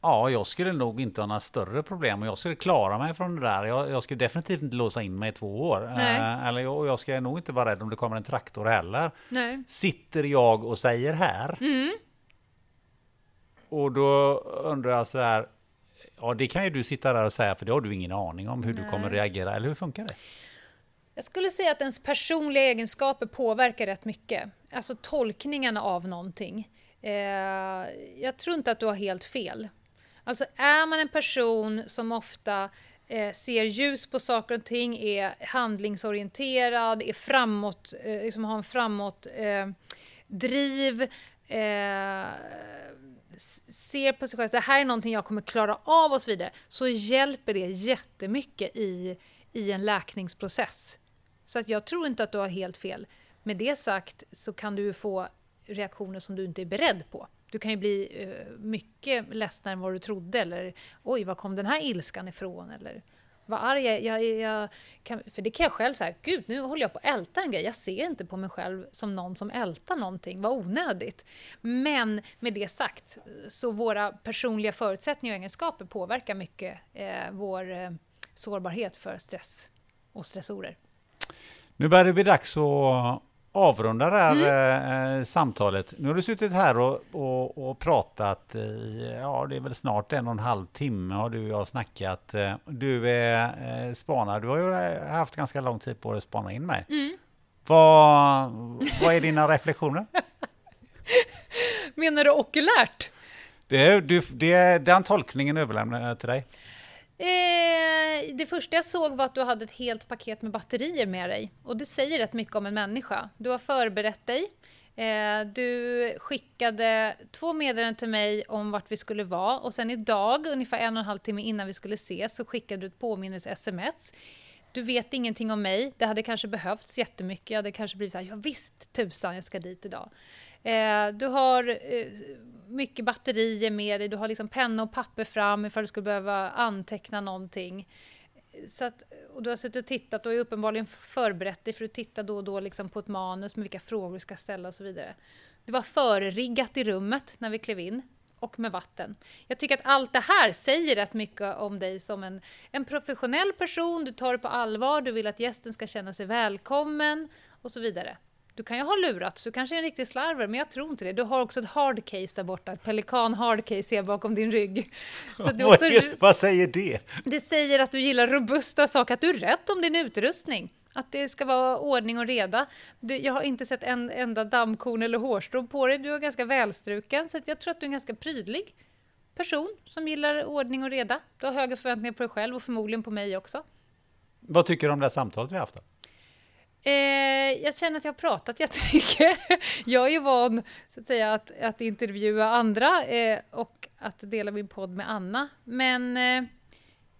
Ja, jag skulle nog inte ha några större problem och jag skulle klara mig från det där. Jag, jag skulle definitivt inte låsa in mig i två år. Eh, eller jag, jag ska nog inte vara rädd om det kommer en traktor heller. Nej. Sitter jag och säger här. Mm. Och då undrar jag så här. Ja, det kan ju du sitta där och säga för det har du ingen aning om hur Nej. du kommer reagera. Eller hur funkar det? Jag skulle säga att ens personliga egenskaper påverkar rätt mycket. Alltså tolkningen av någonting. Eh, jag tror inte att du har helt fel. Alltså är man en person som ofta eh, ser ljus på saker och ting, är handlingsorienterad, är framåt, eh, liksom har en framåt eh, driv, eh, ser på sig själv, det här är någonting jag kommer klara av och så vidare, så hjälper det jättemycket i, i en läkningsprocess. Så att jag tror inte att du har helt fel. Med det sagt så kan du få reaktioner som du inte är beredd på. Du kan ju bli eh, mycket ledsnare än vad du trodde eller oj, var kom den här ilskan ifrån? Eller vara arg. Jag, jag, jag kan, för det kan jag själv säga, gud nu håller jag på att älta en grej. Jag ser inte på mig själv som någon som ältar någonting, vad onödigt. Men med det sagt, så våra personliga förutsättningar och egenskaper påverkar mycket eh, vår eh, sårbarhet för stress och stressorer. Nu börjar det bli dags att avrunda det här mm. eh, samtalet. Nu har du suttit här och, och, och, pratat i, ja det är väl snart en och en halv timme har du och jag snackat. Eh, du är eh, spanare, du har ju haft ganska lång tid på dig att spana in mig. Mm. Vad, vad är dina reflektioner? Menar du okulärt? Det, du, det, den tolkningen överlämnar jag till dig. Eh, det första jag såg var att du hade ett helt paket med batterier med dig. Och det säger rätt mycket om en människa. Du har förberett dig. Eh, du skickade två meddelanden till mig om vart vi skulle vara och sen idag, ungefär en och en halv timme innan vi skulle ses, så skickade du ett påminnelse-sms. Du vet ingenting om mig. Det hade kanske behövts jättemycket. Jag hade kanske blivit så här, ja visst tusan jag ska dit idag. Eh, du har eh, mycket batterier med dig, du har liksom penna och papper fram ifall du skulle behöva anteckna någonting. Så att, och du har suttit och tittat och är uppenbarligen förberett dig för att titta då och då liksom på ett manus med vilka frågor du ska ställa och så vidare. Det var förriggat i rummet när vi klev in och med vatten. Jag tycker att allt det här säger rätt mycket om dig som en, en professionell person, du tar det på allvar, du vill att gästen ska känna sig välkommen och så vidare. Du kan ju ha lurats, du kanske är en riktig slarver, men jag tror inte det. Du har också ett hard case där borta, ett pelikan hard case ser bakom din rygg. Så du också, vad säger det? Det säger att du gillar robusta saker, att du är rätt om din utrustning. Att det ska vara ordning och reda. Du, jag har inte sett en enda dammkorn eller hårstrå på dig. Du är ganska välstruken, så jag tror att du är en ganska prydlig person som gillar ordning och reda. Du har höga förväntningar på dig själv och förmodligen på mig också. Vad tycker du om det här samtalet vi har haft? Då? Eh, jag känner att jag har pratat jättemycket. jag är ju van så att, säga, att, att intervjua andra eh, och att dela min podd med Anna. Men eh,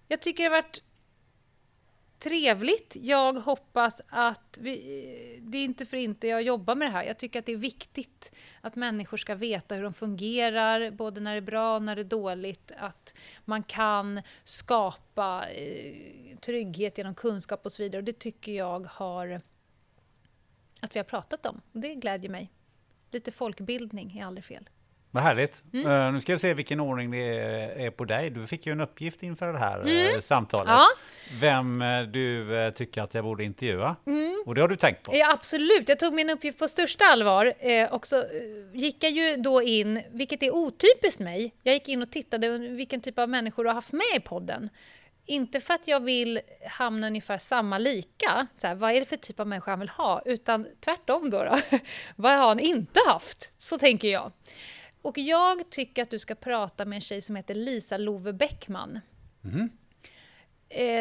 jag tycker det har varit trevligt. Jag hoppas att vi, eh, det är inte för inte jag jobbar med det här. Jag tycker att det är viktigt att människor ska veta hur de fungerar, både när det är bra och när det är dåligt. Att man kan skapa eh, trygghet genom kunskap och så vidare. Och det tycker jag har att vi har pratat om. Det glädjer mig. Lite folkbildning är aldrig fel. Vad härligt. Mm. Uh, nu ska vi se vilken ordning det är på dig. Du fick ju en uppgift inför det här mm. uh, samtalet. Ja. Vem uh, du tycker att jag borde intervjua. Mm. Och det har du tänkt på? Ja, absolut. Jag tog min uppgift på största allvar. och så gick jag ju då in, vilket är otypiskt mig, jag gick in och tittade vilken typ av människor du har haft med i podden. Inte för att jag vill hamna ungefär samma lika, så här, vad är det för typ av människa han vill ha, utan tvärtom då. då. vad har han inte haft? Så tänker jag. Och jag tycker att du ska prata med en tjej som heter Lisa Love Bäckman. Mm.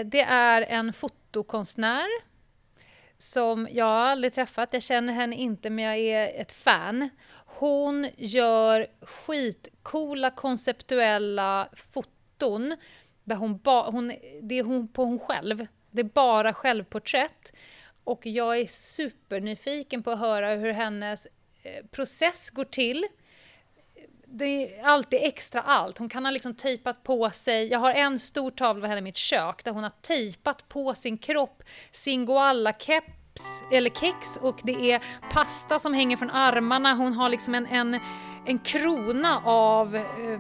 Det är en fotokonstnär som jag aldrig träffat. Jag känner henne inte, men jag är ett fan. Hon gör skitcoola konceptuella foton där hon, ba, hon det är hon på hon själv. Det är bara självporträtt. Och jag är supernyfiken på att höra hur hennes eh, process går till. Det är alltid extra allt. Hon kan ha liksom tejpat på sig. Jag har en stor tavla av henne i mitt kök där hon har tejpat på sin kropp sin keps eller kex och det är pasta som hänger från armarna. Hon har liksom en, en, en krona av eh,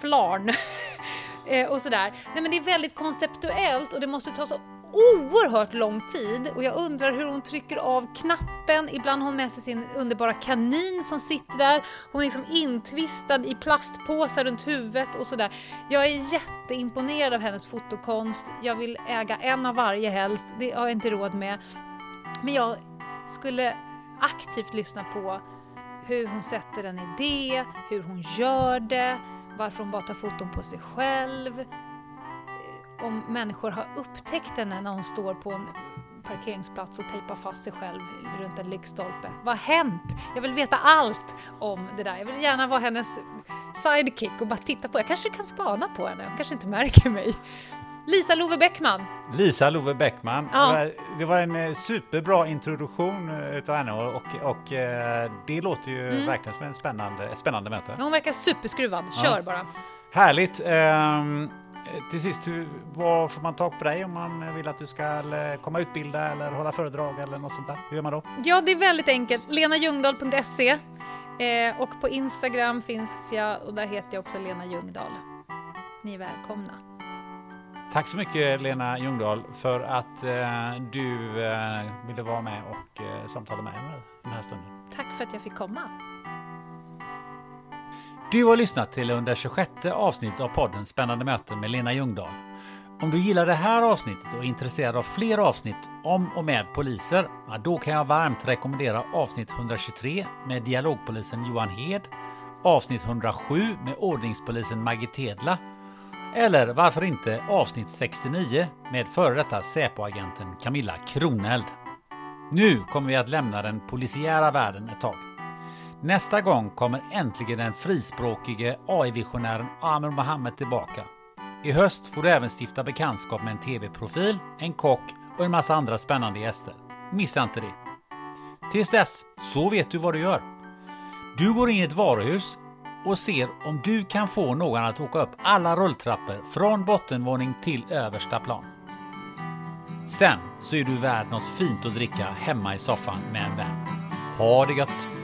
flarn Eh, och sådär. Nej men det är väldigt konceptuellt och det måste ta så oerhört lång tid och jag undrar hur hon trycker av knappen. Ibland har hon med sig sin underbara kanin som sitter där. Hon är liksom intvistad i plastpåsar runt huvudet och sådär. Jag är jätteimponerad av hennes fotokonst. Jag vill äga en av varje helst. Det har jag inte råd med. Men jag skulle aktivt lyssna på hur hon sätter en idé, hur hon gör det, varför hon bara tar foton på sig själv. Eh, om människor har upptäckt henne när hon står på en parkeringsplats och tejpar fast sig själv runt en lyktstolpe. Vad har hänt? Jag vill veta allt om det där. Jag vill gärna vara hennes sidekick och bara titta på. Jag kanske kan spana på henne, hon kanske inte märker mig. Lisa Love Bäckman. Lisa Love Bäckman. Ja. Det var en eh, superbra introduktion eh, utav henne och, och eh, det låter ju mm. verkligen som en spännande, ett spännande möte. Hon verkar superskruvad. Kör ja. bara. Härligt. Um, Till sist, var får man tag på dig om man vill att du ska komma och utbilda eller hålla föredrag eller något sånt där? Hur gör man då? Ja, det är väldigt enkelt. lenajungdahl.se eh, och på Instagram finns jag och där heter jag också Lena Ljungdahl. Ni är välkomna. Tack så mycket Lena Ljungdahl för att eh, du eh, ville vara med och eh, samtala med mig den här stunden. Tack för att jag fick komma. Du har lyssnat till 126 avsnitt av podden Spännande möten med Lena Ljungdahl. Om du gillar det här avsnittet och är intresserad av fler avsnitt om och med poliser, ja, då kan jag varmt rekommendera avsnitt 123 med dialogpolisen Johan Hed, avsnitt 107 med ordningspolisen Maggie Tedla eller varför inte avsnitt 69 med före detta Säpo-agenten Camilla Kroneld. Nu kommer vi att lämna den polisiära världen ett tag. Nästa gång kommer äntligen den frispråkige AI-visionären Amir Mohammed tillbaka. I höst får du även stifta bekantskap med en TV-profil, en kock och en massa andra spännande gäster. Missa inte det! Tills dess, så vet du vad du gör. Du går in i ett varuhus och ser om du kan få någon att åka upp alla rulltrappor från bottenvåning till översta plan. Sen så är du värd något fint att dricka hemma i soffan med en vän. Ha det gött!